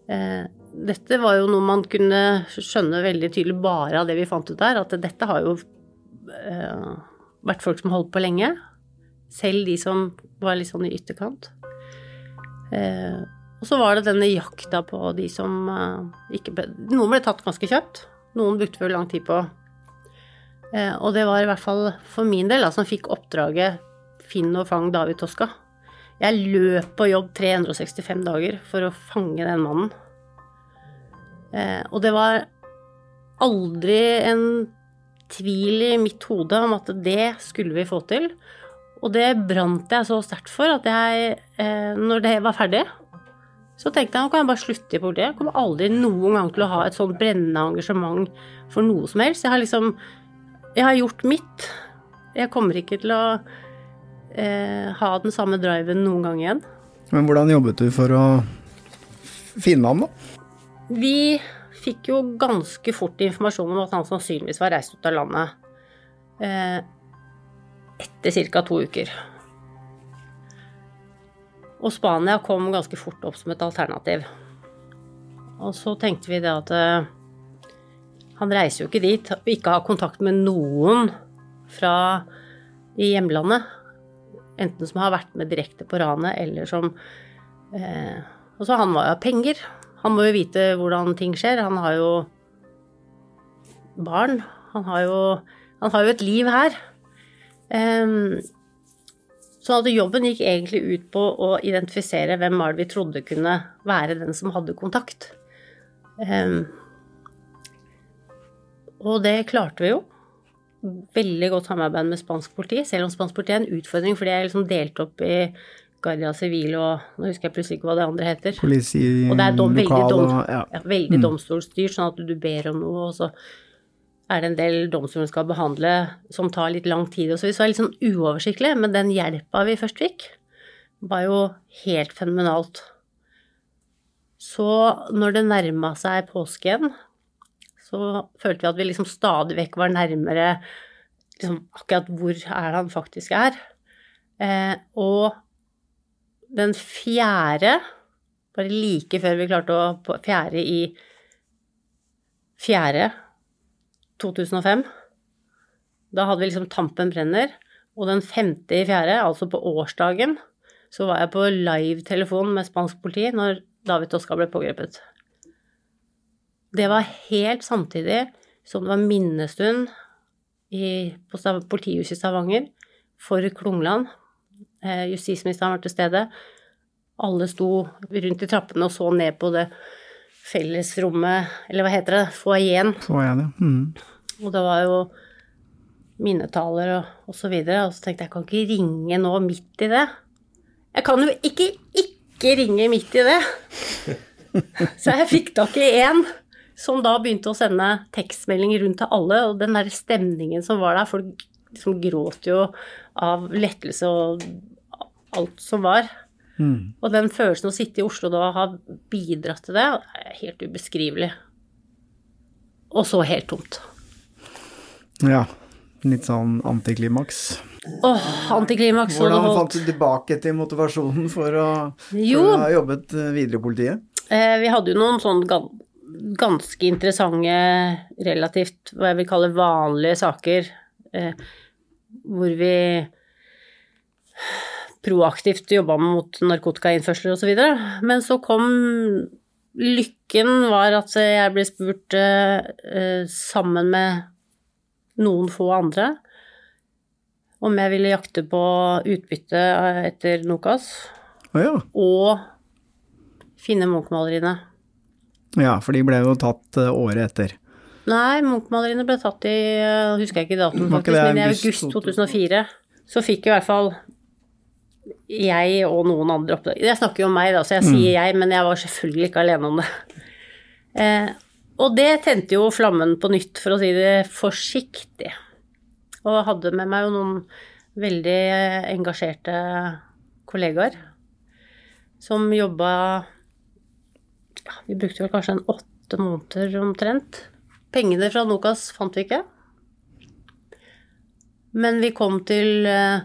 Eh, dette var jo noe man kunne skjønne veldig tydelig bare av det vi fant ut der, at dette har jo eh, vært folk som holdt på lenge. Selv de som var litt sånn i ytterkant. Eh, og så var det denne jakta på de som eh, ikke ble Noen ble tatt ganske kjapt. Noen brukte vi lang tid på Eh, og det var i hvert fall for min del, da, som fikk oppdraget Finn og fang David Toska. Jeg løp på jobb 365 dager for å fange den mannen. Eh, og det var aldri en tvil i mitt hode om at det skulle vi få til. Og det brant jeg så sterkt for at jeg, eh, når det var ferdig, så tenkte jeg nå kan jeg bare slutte i politiet. Jeg kommer aldri noen gang til å ha et sånn brennende engasjement for noe som helst. Jeg har liksom Jeg har gjort mitt. Jeg kommer ikke til å eh, ha den samme driven noen gang igjen. Men hvordan jobbet du for å finne ham, da? Vi fikk jo ganske fort informasjon om at han sannsynligvis var reist ut av landet eh, etter ca. to uker. Og Spania kom ganske fort opp som et alternativ. Og så tenkte vi det at eh, han reiser jo ikke dit og ikke har kontakt med noen fra i hjemlandet. Enten som har vært med direkte på ranet, eller som eh, så han må jo ha penger. Han må jo vite hvordan ting skjer. Han har jo barn. Han har jo, han har jo et liv her. Um, så at jobben gikk egentlig ut på å identifisere hvem var det vi trodde kunne være den som hadde kontakt. Um, og det klarte vi jo. Veldig godt samarbeid med spansk politi, selv om spansk politi er en utfordring fordi jeg liksom delte opp i Guardia Civil og Nå husker jeg plutselig ikke hva det andre heter. Politi, og det er dom, veldig, lokal dom, og- ja. ja, veldig Mm. domstolsstyrt, sånn at du ber om noe, og så er det en del domstoler skal behandle som tar litt lang tid. Og så, så er det litt sånn uoversiktlig, men den hjelpa vi først fikk, var jo helt fenomenalt. Så når det nærma seg påske igjen, så følte vi at vi liksom stadig vekk var nærmere liksom akkurat hvor er det han faktisk er. Eh, og den fjerde, bare like før vi klarte å Fjerde i Fjerde 2005. Da hadde vi liksom Tampen brenner. Og den femte i fjerde, altså på årsdagen, så var jeg på live-telefon med spansk politi når David Toska ble pågrepet. Det var helt samtidig som det var minnestund i, på politihuset i Stavanger for Klungland. Eh, justisministeren var til stede. Alle sto rundt i trappene og så ned på det fellesrommet, eller hva heter det, foajeen. Så jeg. Mm. Og det var jo minnetaler og, og så videre. Og så tenkte jeg, jeg kan ikke ringe nå midt i det. Jeg kan jo ikke ikke ringe midt i det. Så jeg fikk tak i en som da begynte å sende tekstmeldinger rundt til alle, og den der stemningen som var der, folk liksom gråt jo av lettelse og alt som var. Mm. Og den følelsen å sitte i Oslo da og ha bidratt til det, er helt ubeskrivelig. Og så helt tomt. Ja. Litt sånn antiklimaks. Åh, antiklimaks. Hvordan holdt. fant du tilbake til motivasjonen for å, Jo. for å ha jobbet eh, videre i politiet? Eh, vi hadde jo noen sånn gan ganske interessante, relativt hva jeg vil kalle vanlige saker, eh, hvor vi proaktivt jobba mot narkotikainnførsel osv. Men så kom lykken var at jeg ble spurt eh, eh, sammen med noen få andre om jeg ville jakte på utbytte etter Nokas Oh, ja. og finne Munch-maleriene. ja, for de ble jo tatt eh, året etter. Nei, Munch-maleriene ble tatt i uh, husker jeg ikke datoen, faktisk, men i august august 2004. Så fikk i hvert fall jeg og noen andre oppdaget Jeg snakker jo om meg, da, så jeg Mm. sier jeg, men jeg var selvfølgelig ikke alene om det. Eh, og det tente jo flammen på nytt, for å si det forsiktig. Og hadde med meg jo noen veldig engasjerte kollegaer som jobba ja, Vi brukte vel kanskje en åtte måneder omtrent. Pengene fra Nokas fant vi ikke. Men vi kom til eh,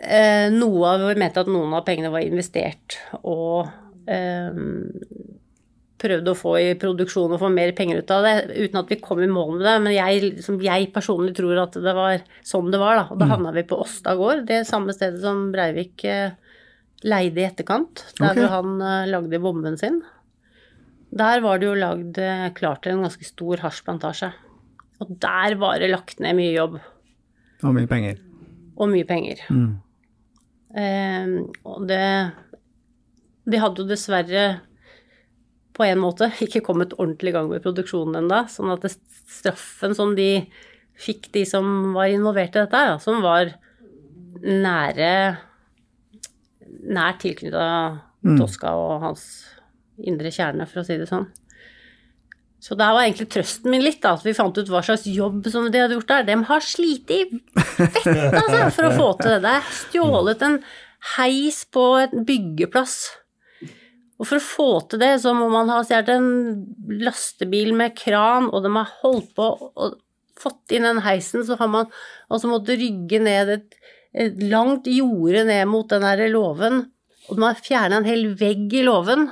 noe av Vi mente at noen av pengene var investert og eh, prøvde å få i produksjon og få mer penger ut av det, uten at vi kom i mål med det. Men jeg, liksom, jeg personlig tror at det var sånn det var, da. Og da Mm. havna vi på Åsta gård, det samme stedet som Breivik eh, leide i etterkant, der okay. hvor han eh, lagde bomben sin. Der var det jo lagd eh, klart til en ganske stor hasjplantasje. Og der var det lagt ned mye jobb Og mye penger. og mye penger. Mm. Eh, og det De hadde jo dessverre på en måte ikke kommet ordentlig i gang med produksjonen ennå, sånn at det, straffen som de fikk, de som var involvert i dette, da, som var nære Nær tilknytta Mm. Tosca og hans indre kjerne, for å si det sånn. Så der var egentlig trøsten min litt, da, at vi fant ut hva slags jobb som de hadde gjort der. De har slitt i fett, altså, for å få til det. Det er stjålet en heis på en byggeplass. Og for å få til det, så må man ha stjålet en lastebil med kran, og de har holdt på og fått inn den heisen, så har man altså måttet rygge ned et, et langt jorde ned mot den derre låven, og de har fjerna en hel vegg i låven.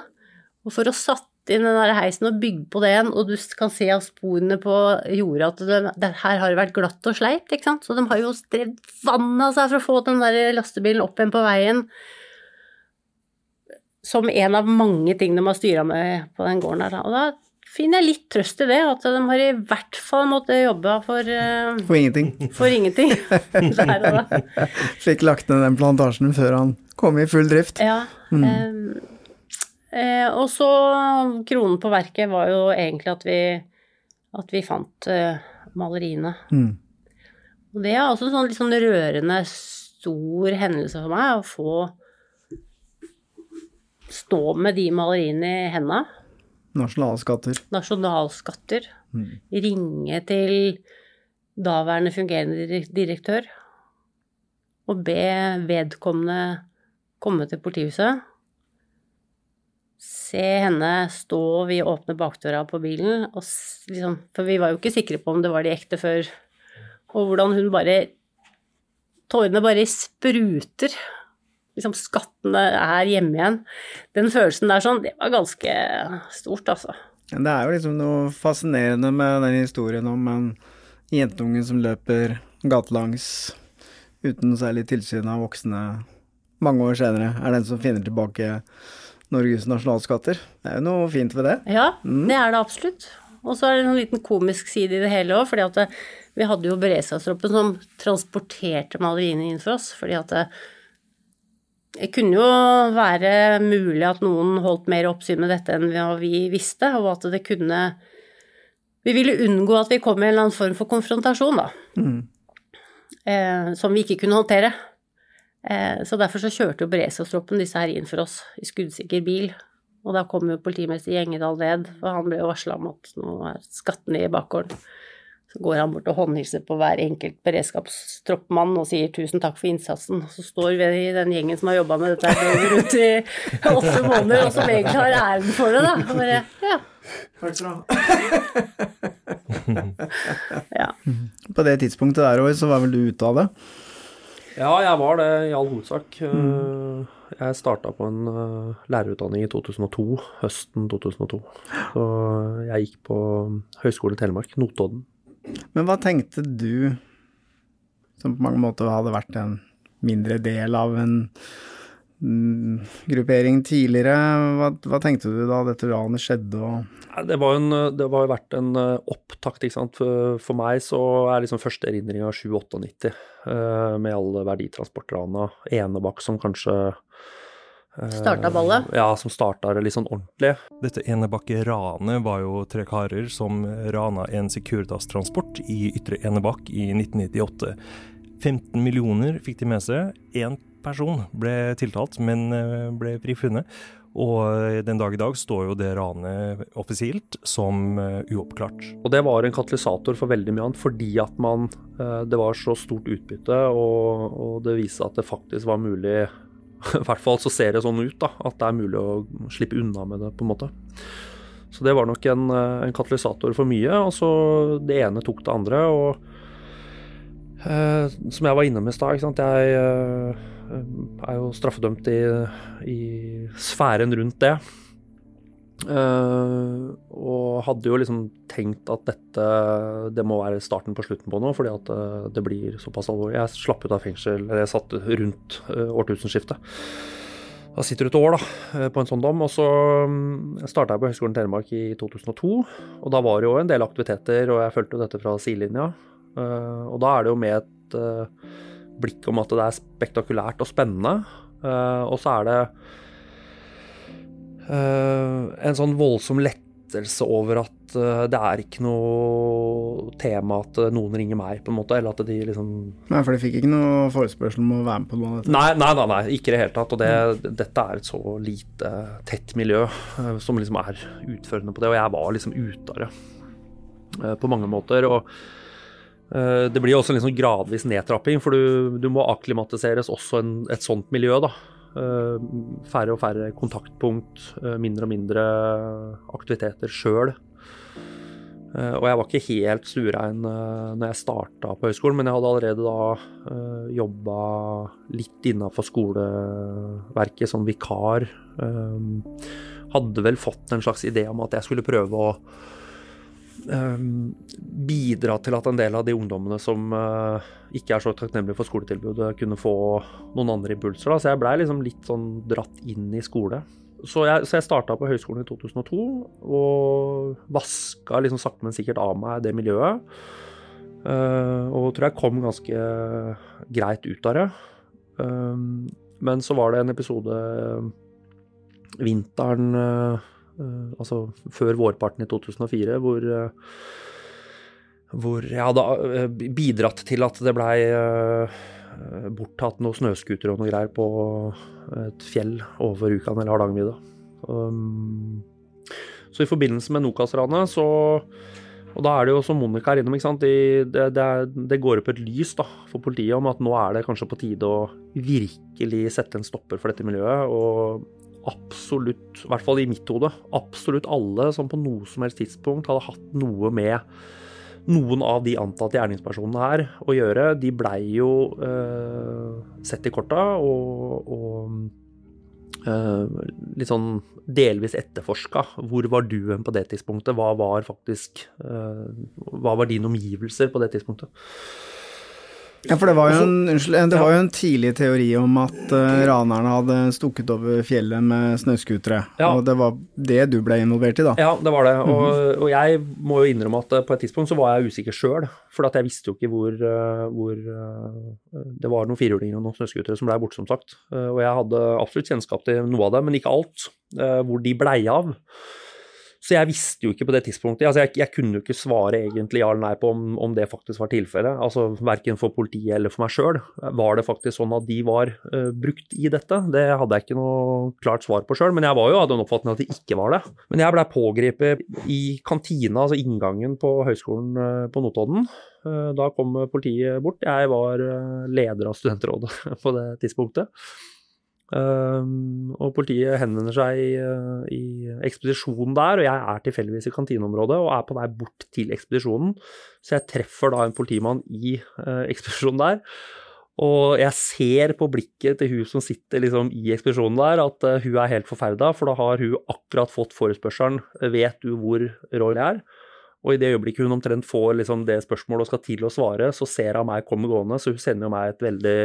Og for å satt inn den der heisen og bygge på det igjen, og du kan se av sporene på jordet at det, det, her har det vært glatt og sleipt, ikke sant. Så de har jo strevd vannet av seg for å få den der lastebilen opp igjen på veien. Som en av mange ting de har styra med på den gården her. Og da finner jeg litt trøst i det, at de har i hvert fall måttet jobbe for, uh, For ingenting. for ingenting. Der og da. Fikk lagt ned den plantasjen før han kom i full drift. Ja. Mm. eh, eh, og så kronen på verket var jo egentlig at vi, at vi fant eh, maleriene. Mm. Og det er også en sånn litt sånn rørende stor hendelse for meg, å få stå med de maleriene i henda. Nasjonalskatter. Nasjonalskatter. Mm. Ringe til daværende fungerende direktør og be vedkommende komme til politihuset. Se henne stå, vi åpner bakdøra på bilen, liksom For vi var jo ikke sikre på om det var de ekte før. Og hvordan hun bare Tårene bare spruter. Liksom skattene er hjemme igjen. Den følelsen der sånn, det var ganske stort, altså. Det er jo liksom noe fascinerende med den historien om en jentunge som løper gatelangs uten særlig tilsyn av voksne mange år senere, er den som finner tilbake Norges nasjonalskatter. Det er jo noe fint ved det. Ja, det er det absolutt. Og så er det en liten komisk side i det hele òg, fordi at det, vi hadde jo beredskapstroppen som transporterte maleriene inn for oss, fordi at det, det kunne jo være mulig at noen holdt mer oppsyn med dette enn vi visste, og at det kunne Vi ville unngå at vi kom i en eller annen form for konfrontasjon, da. Mm. Eh, som vi ikke kunne håndtere. Eh, så derfor så kjørte jo beredskapstroppen disse her inn for oss i skuddsikker bil. Og da kom jo politimester Gjengedal ned, for han ble jo varsla om at nå er skatten i bakgården. Så går han bort og håndhilser på hver enkelt beredskapstroppmann og sier tusen takk for innsatsen. Så står vi i den gjengen som har jobba med dette her rundt i åtte måneder, og som egentlig har æren for det, da. Og bare, ja. Takk skal du ha. Ja. På det tidspunktet der òg, så var vel du ute av det? Ja, jeg var det i all hovedsak. Mm. Jeg starta på en eh, lærerutdanning i 2002, høsten 2002. Så jeg gikk på Høgskole Telemark, Notodden. Men hva tenkte du, som på mange måter hadde vært en mindre del av en gruppering tidligere, hva, hva tenkte du da dette ranet skjedde og Det var en, det var jo vært en eh, opptakt, ikke sant. For, for meg så er liksom første erindring av 97-98, eh, med alle verditransportrana. Enebakk som kanskje eh, Starta ballet? Ja, som starta det litt sånn ordentlig. Dette Enebakk-ranet var jo tre karer som rana en Securitas-transport i Ytre Enebakk i 1998. 15 millioner fikk de med seg. Én person ble tiltalt, men eh, ble frifunnet. Og den dag i dag står jo det ranet offisielt som eh, uoppklart. Og det var en katalysator for veldig mye annet, fordi at man eh, Det var så stort utbytte, og, og det viste at det faktisk var mulig I hvert fall så ser det sånn ut, da. At det er mulig å slippe unna med det, på en måte. Så det var nok en, eh, en katalysator for mye. Og så det ene tok det andre. Og eh, som jeg var innom i stad, ikke sant. Jeg eh, er jo straffedømt i, i sfæren rundt det. Uh, og hadde jo liksom tenkt at dette det må være starten på slutten på noe, fordi at eh, det blir såpass alvorlig. Jeg slapp ut av fengsel, eller jeg satt rundt uh, årtusenskiftet. da sitter du et år da, på en sånn dom. Og så um, starta jeg på Høgskolen Telemark i 2002. Og da var det jo en del aktiviteter, og jeg fulgte jo dette fra sidelinja. Uh, og da er det jo med et blikk om at det er spektakulært og spennende. Uh, og så er det en sånn voldsom lettelse over at det er ikke noe tema at noen ringer meg, på en måte. Eller at de liksom Nei, for de fikk ikke noe forespørsel om å være med på noe av dette? Nei, nei, nei, nei ikke i det hele tatt. Og det, dette er et så lite tett miljø som liksom er utførende på det. Og jeg var liksom ute av det på mange måter. og Eh, det blir også en liksom gradvis nedtrapping, for du, du må akklimatiseres også en, et sånt miljø. da. Eh, færre og færre kontaktpunkt, eh, mindre og mindre aktiviteter sjøl. Og jeg var ikke helt stuerein når jeg starta på høyskolen, men jeg hadde allerede da jobba litt innafor skoleverket som vikar. Hadde vel fått en slags idé om at jeg skulle prøve å bidra til at en del av de ungdommene som eh, ikke er så takknemlige for skoletilbudet, kunne få noen andre impulser. Så jeg blei liksom litt sånn dratt inn i skole. Så jeg, så jeg starta på høyskolen i 2002 og vaska liksom sakte, men sikkert av meg det miljøet. Uh, og tror jeg kom ganske greit ut av det. Uh, men så var det en episode vinteren Eh, altså før vårparten i 2004, hvor, eh, hvor jeg hadde eh, bidratt til at det blei borttatt noen snøscootere og noe greier på et fjell over Rjukan eller Hardangervidda. Um, så i forbindelse med Nokas-ranet så og da er det jo, som Monica er innom, ikke sant? Det, det, det, går opp et lys da, for politiet om at nå er det kanskje på tide å virkelig sette en stopper for dette miljøet. Og absolutt, i hvert fall i mitt hode, absolutt alle som på noe som helst tidspunkt hadde hatt noe med noen av de antatte gjerningspersonene her å gjøre, de blei jo eh, sett i korta og, og eh, litt sånn delvis etterforska. Hvor var du på det tidspunktet? Hva var faktisk eh, Hva var dine omgivelser på det tidspunktet? Ja, for det var jo en, unnskyld, det var jo en tidlig teori om at uh, ranerne hadde stukket over fjellet med snøscootere. Ja. Og det var det du ble involvert i, da? Ja, det var det. Og, mhm. og jeg må jo innrømme at eh, på et tidspunkt så var jeg usikker sjøl. For jeg visste jo ikke hvor, hvor Det var noen firehjulinger og noen snøscootere som blei borte, som sagt. og jeg hadde absolutt kjennskap til noe av det, men ikke alt. hvor de blei av. Så jeg visste jo ikke på det tidspunktet altså jeg, jeg, kunne jo ikke svare egentlig ja eller nei på om, om det faktisk var tilfellet. Altså Verken for politiet eller for meg sjøl. Var det faktisk sånn at de var uh, brukt i dette? Det hadde jeg ikke noe klart svar på sjøl, men jeg var jo av den oppfatning at det ikke var det. Men jeg blei pågrepet i kantina, altså inngangen på høyskolen uh, på Notodden. Uh, da kom politiet bort. Jeg var leder av studentrådet på det tidspunktet. Um, og politiet henvender seg i, uh, i ekspedisjonen der, og jeg er tilfeldigvis i kantineområdet og er på vei bort til ekspedisjonen. Så jeg treffer da en politimann i uh, ekspedisjonen der. Og jeg ser på blikket til hun som sitter liksom i ekspedisjonen der, at uh, hun er helt forferda, for da har hun akkurat fått forespørselen 'Vet du hvor Roy er?' Og i det øyeblikket hun omtrent får liksom det spørsmålet og skal til å svare, så ser hun meg komme gående, så hun sender jo meg et veldig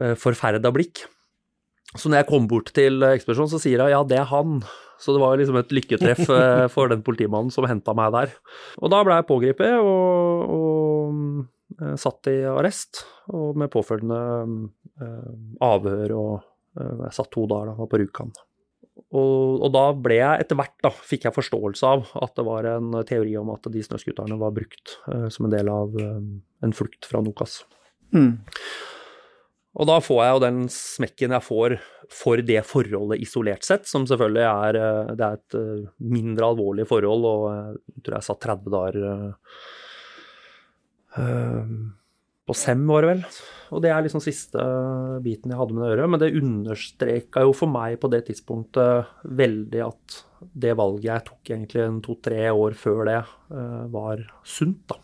uh, forferda blikk. Så når jeg kom bort til ekspedisjonen, så sier hun ja, det er han. Så det var liksom et lykketreff eh, for den politimannen som henta meg der. Og da ble jeg pågrepet og, og eh, satt i arrest, og med påfølgende eh, avhør og jeg satt to dager da, var på Rjukan. Og, og, da ble jeg etter hvert, da, fikk jeg forståelse av at det var en teori om at de snøscooterne var brukt uh, som en del av en flukt fra Nokas. Mm. Og da får jeg jo den smekken jeg får for det forholdet isolert sett, som selvfølgelig er, eh, det er et eh, mindre alvorlig forhold, og jeg tror jeg satt 30 dager på SEM, var det vel. Og det er liksom siste biten jeg hadde med det å gjøre. Men det understreka jo for meg på det tidspunktet veldig at det valget jeg tok egentlig en to-tre år før det, var sunt, da.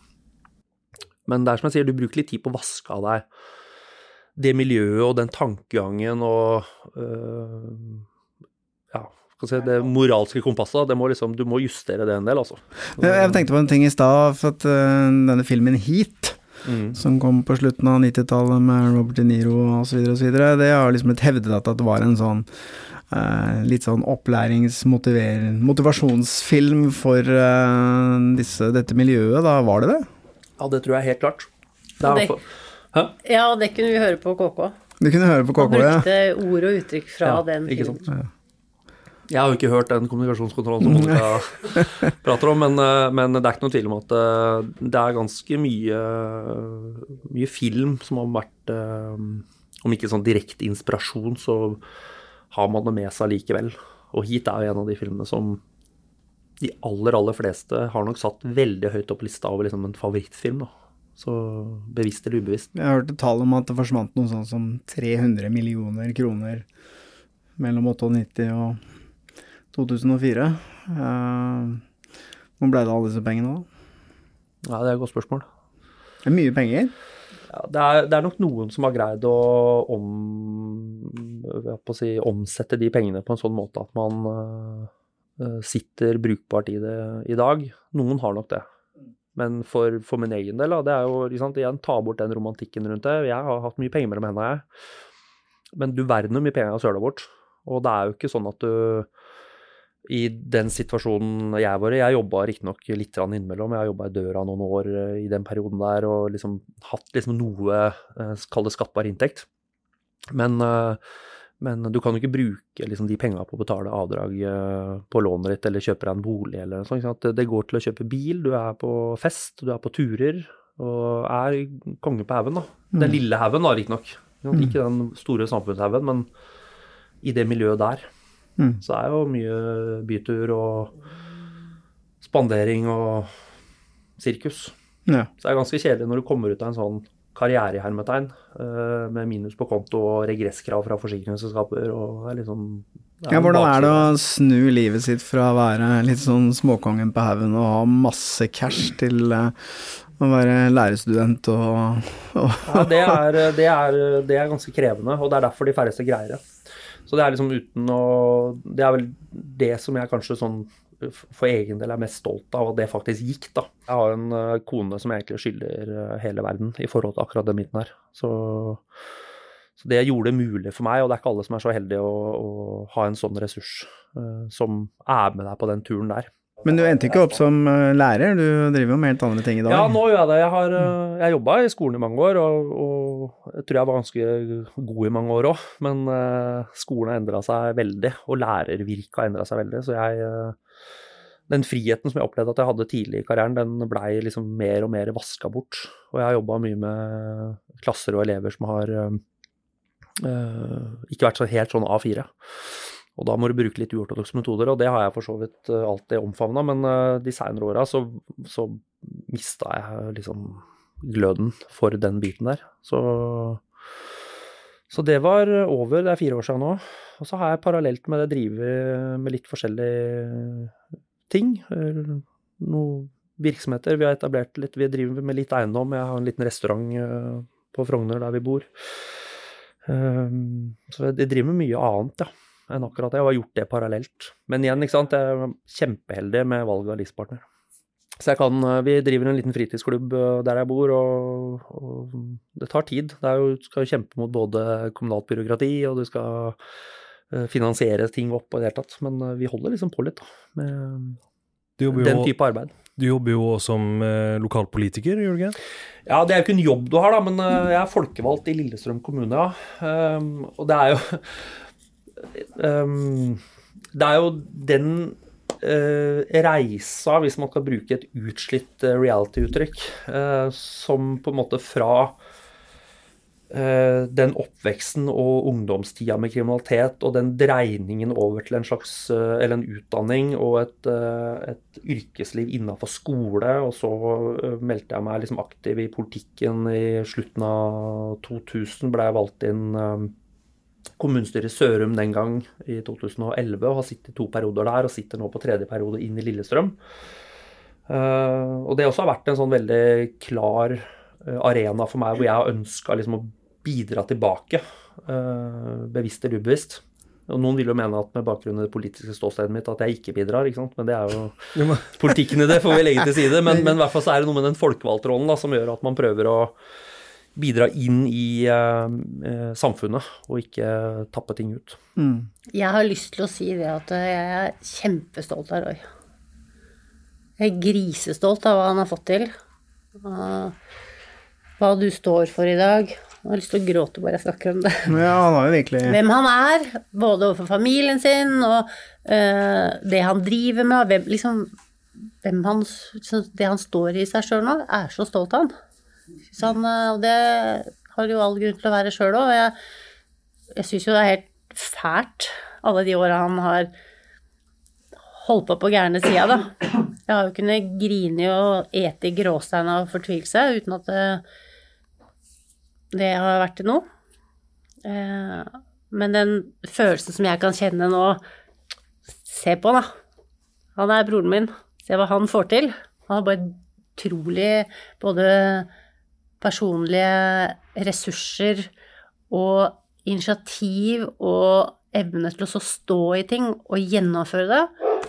Men det er som jeg sier, du bruker litt tid på å vaske av deg det miljøet og den tankegangen og øh, ja, Si, det moralske kompasset, det må liksom, du må justere det en del, altså. Jeg tenkte på en ting i stad, for at uh, denne filmen Heat Mm. som kom på slutten av 90-tallet med Robert De Niro osv., osv. Det har liksom blitt hevdet at det var en sånn eh, litt sånn opplærings-motivasjonsfilm for eh, disse, dette miljøet, da var det det? Ja, det tror jeg helt klart. Det er, Hæ? Ja, det kunne vi høre på KK. Du kunne høre på Han KK, ja. brukte ord og uttrykk fra Ja, den ikke filmen. sant. Jeg har jo ikke hørt den kommunikasjonskontrollen som Monica prater om, men, eh, men det er ikke noen tvil om at eh, det er ganske mye, mye film som har vært eh, Om ikke sånn direkte inspirasjon, så har man det med seg likevel. Og Heat er jo en av de filmene som de aller, aller fleste har nok satt veldig høyt opp lista over liksom en favorittfilm. da. Så bevisst eller ubevisst. Jeg hørte tall om at det forsvant noe sånn som 300 millioner kroner mellom 98 og 2004. Uh, hvor ble det av alle disse pengene da? Ja, Det er et godt spørsmål. Det er mye penger. Ja, det, er, det er nok noen som har greid å om, å si, omsette de pengene på en sånn måte at man uh, sitter brukbart i det i dag. Noen har nok det. Men for, for min egen del, da, det er jo liksom, igjen ta bort den romantikken rundt det. Jeg har hatt mye penger mellom hendene, jeg. Men du verden hvor mye penger jeg har søla bort. Og det er jo ikke sånn at du i den situasjonen jeg var i Jeg jobba riktignok litt innimellom. Jeg har jobba i døra noen år eh, i den perioden der og liksom hatt liksom noe eh, Kall det skattbar inntekt. Men, eh, men du kan jo ikke bruke liksom de penga på å betale avdrag eh, på lånet ditt eller kjøpe deg en bolig eller noe sånt. Det- går til å kjøpe bil, du er på fest, du er på turer og er konge på haugen, da. Den Mm. lille haugen, da, riktignok. Ikke? Mm. Ikke den store samfunnshaugen, men i det miljøet der. Mm. Så er jo mye bytur og spandering og sirkus. Ja. Så det er ganske kjedelig når du kommer ut av en sånn karriere i hermetegn, eh, med minus på konto og regresskrav fra forsikringsselskaper og det er liksom det Ja, hvordan er det å snu livet sitt fra å være litt sånn småkongen på haugen og ha masse cash til eh, å være lærerstudent og, og Ja, det er, det, er, det er ganske krevende, og det er derfor de færreste greier det. Så det er liksom uten å Det er vel det som jeg kanskje sånn for egen del er mest stolt av, at det faktisk gikk, da. Jeg har en eh, kone som egentlig skylder eh, hele verden i forhold til akkurat den biten her. Så, så det gjorde det mulig for meg, og det er ikke alle som er så heldige å, å ha en sånn ressurs eh, som er med deg på den turen der. Men du endte ikke opp som eh, lærer, du driver jo med helt andre ting i dag. Ja, nå gjør jeg det. Jeg har uh, jeg jobba i skolen i mange år, og, og jeg tror jeg var ganske god i mange år òg. Men eh, skolen har endra seg veldig, og lærervirket har endra seg veldig. Så jeg eh, Den friheten som jeg opplevde at jeg hadde tidlig i karrieren, den blei liksom mer og mer vaska bort. Og jeg har jobba mye med klasser og elever som har eh, eh, ikke vært så helt sånn A4. Og da må du bruke litt uortodokse metoder, og det har jeg for så vidt eh, alltid omfavna. Men eh, de seinere åra så, så mista jeg liksom gløden for den biten der. Så, så det var over, det er fire år siden nå. Og så har jeg parallelt med det drevet med litt forskjellige ting. eh, Noen virksomheter vi har etablert litt. Vi driver med litt eiendom. Jeg har en liten restaurant på Frogner der vi bor. Så jeg driver med mye annet, ja enn akkurat det, og har gjort det parallelt. Men igjen, ikke sant, jeg er kjempeheldig med valget av livspartner. Så jeg kan, vi driver en liten fritidsklubb eh, der jeg bor, og, og det tar tid. Det er jo, du skal kjempe mot både kommunalt byråkrati, og du skal eh, finansiere ting opp og i det hele tatt. Men eh, vi holder liksom på litt, da, med jo, den type arbeid. Du jobber jo også som eh, lokalpolitiker, Jørgen. Ja, det er jo ikke en jobb du har, da, men eh, jeg er folkevalgt i Lillestrøm kommune, ja. Um, og det er jo um, Det er jo den uh, reisa, hvis man skal bruke et utslitt eh, reality-uttrykk, uh, som på en måte fra uh, den oppveksten og ungdomstida med kriminalitet og den dreiningen over til en slags eller en utdanning og et, et yrkesliv innenfor skole, og så meldte jeg meg liksom aktiv i politikken i slutten av 2000, ble jeg valgt inn kommunestyret i Sørum den gang i 2011 og har sittet to perioder der og sitter nå på tredje periode inn i Lillestrøm. Eh, og det også har vært en sånn veldig klar eh, arena for meg hvor jeg har ønska liksom å bidra tilbake, eh, bevisst eller ubevisst. Og noen vil jo mene at med bakgrunn i det politiske ståstedet mitt at jeg ikke bidrar, ikke sant. Men det er jo politikken i det, får vi legge til side. Men, men i hvert fall så er det noe med den folkevalgtrollen som gjør at man prøver å bidra inn i eh, samfunnet, og ikke tappe ting ut. Mm. Jeg har lyst til å si det at jeg er kjempestolt av Roy. Jeg er grisestolt av hva han har fått til. Hva du står for i dag, jeg har lyst til å gråte bare jeg snakker om det. Ja, han har jo virkelig... Hvem han er, både overfor familien sin og uh, det han driver med, hvem, liksom, hvem han, det han står i seg sjøl nå. Er så stolt av han. Så han eh, og det har jo all grunn til å være sjøl òg. Jeg, jeg syns jo det er helt fælt, alle de åra han har holdt på på gærne sida, da. Jeg har jo kunnet grine og ete i gråstein av fortvilelse uten at det det har vært til noe. Eh, men den følelsen som jeg kan kjenne nå Se på han, da. Han er broren min. Se hva han får til. Han har bare utrolig både personlige ressurser og initiativ og evne til å stå i ting og gjennomføre det.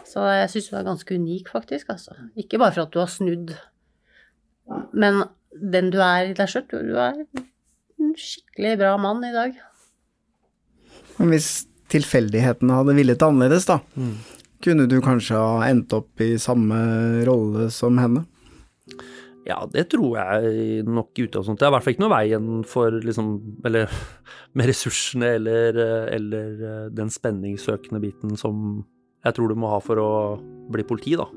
Så jeg syns du er ganske unik, faktisk. Altså. Ikke bare for at du har snudd, men den du er i deg sjøl. Du er en skikkelig bra mann i dag. Men hvis tilfeldighetene hadde villet annerledes, da, mm. kunne du kanskje ha endt opp i samme rolle som henne? Ja, det tror jeg nok i utgangspunktet. Det er i hvert fall ikke noe veien for liksom Eller med ressursene eller, eller den spenningssøkende biten som jeg tror du må ha for å bli politi, da.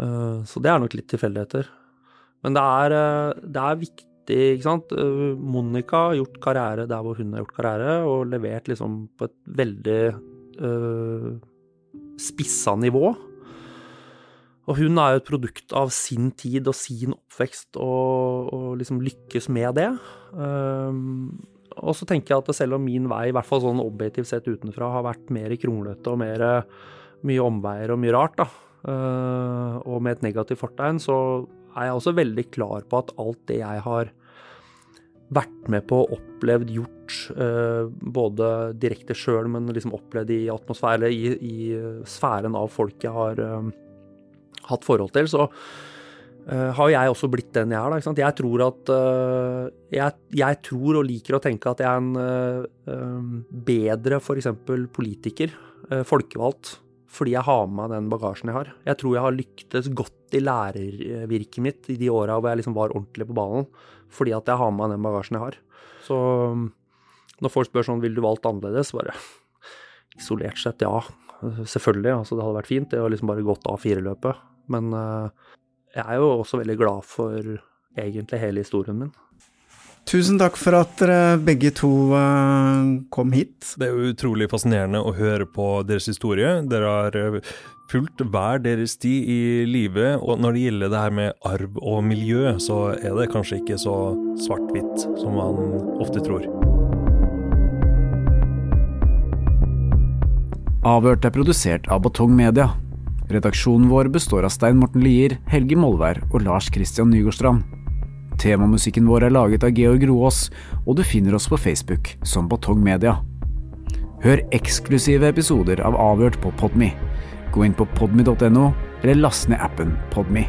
Eh, så det er nok litt tilfeldigheter. Men det er, eh, det er viktig ikke sant. Eh, Monica har gjort karriere der hvor hun har gjort karriere, og levert liksom på et veldig øh, spissa nivå. Og hun er jo et produkt av sin tid og sin oppvekst, og, og liksom lykkes med det. Um, og så tenker jeg at selv om min vei, i hvert fall sånn objektivt sett utenfra, har vært mer kronglete og mer mye omveier og mye rart, da, uh, og med et negativt fortegn, så er jeg også veldig klar på at alt det jeg har vært med på, opplevd, gjort, uh, både direkte sjøl, men liksom opplevd i atmosfære, eller i, i sfæren av folk jeg har uh, hatt forhold til, så uh, har jeg også blitt den jeg er. Da, jeg tror at uh, jeg, jeg, tror og liker å tenke at jeg er en bedre f.eks. politiker, folkevalgt, fordi jeg har med meg den bagasjen jeg har. Jeg tror jeg har lyktes godt i lærervirket mitt i de åra hvor jeg liksom var ordentlig på ballen, fordi at jeg har med meg den bagasjen jeg har. Så når folk spør sånn vil du valgt annerledes, bare isolert sett ja. Selvfølgelig, altså det hadde vært fint det å liksom bare gått av fireløpet. Men uh, jeg er jo også veldig glad for egentlig hele historien min. Tusen takk for at dere begge to uh, kom hit. Det er jo utrolig fascinerende å høre på deres historie. Dere har eh, fulgt hver deres tid i livet, og når det gjelder det her med arv og miljø, så er det kanskje ikke så svart-hvitt som man ofte tror. Avhørt er produsert av Batong Media. Redaksjonen vår består av Stein Morten Lier, Helge Molvær og Lars Christian Nygårdstrand. Temamusikken vår er laget av Georg Roaas, og du finner oss på Facebook som Batong Media. Hør eksklusive episoder av Avhørt på Podme. Gå inn på podme.no, eller last ned appen Podme.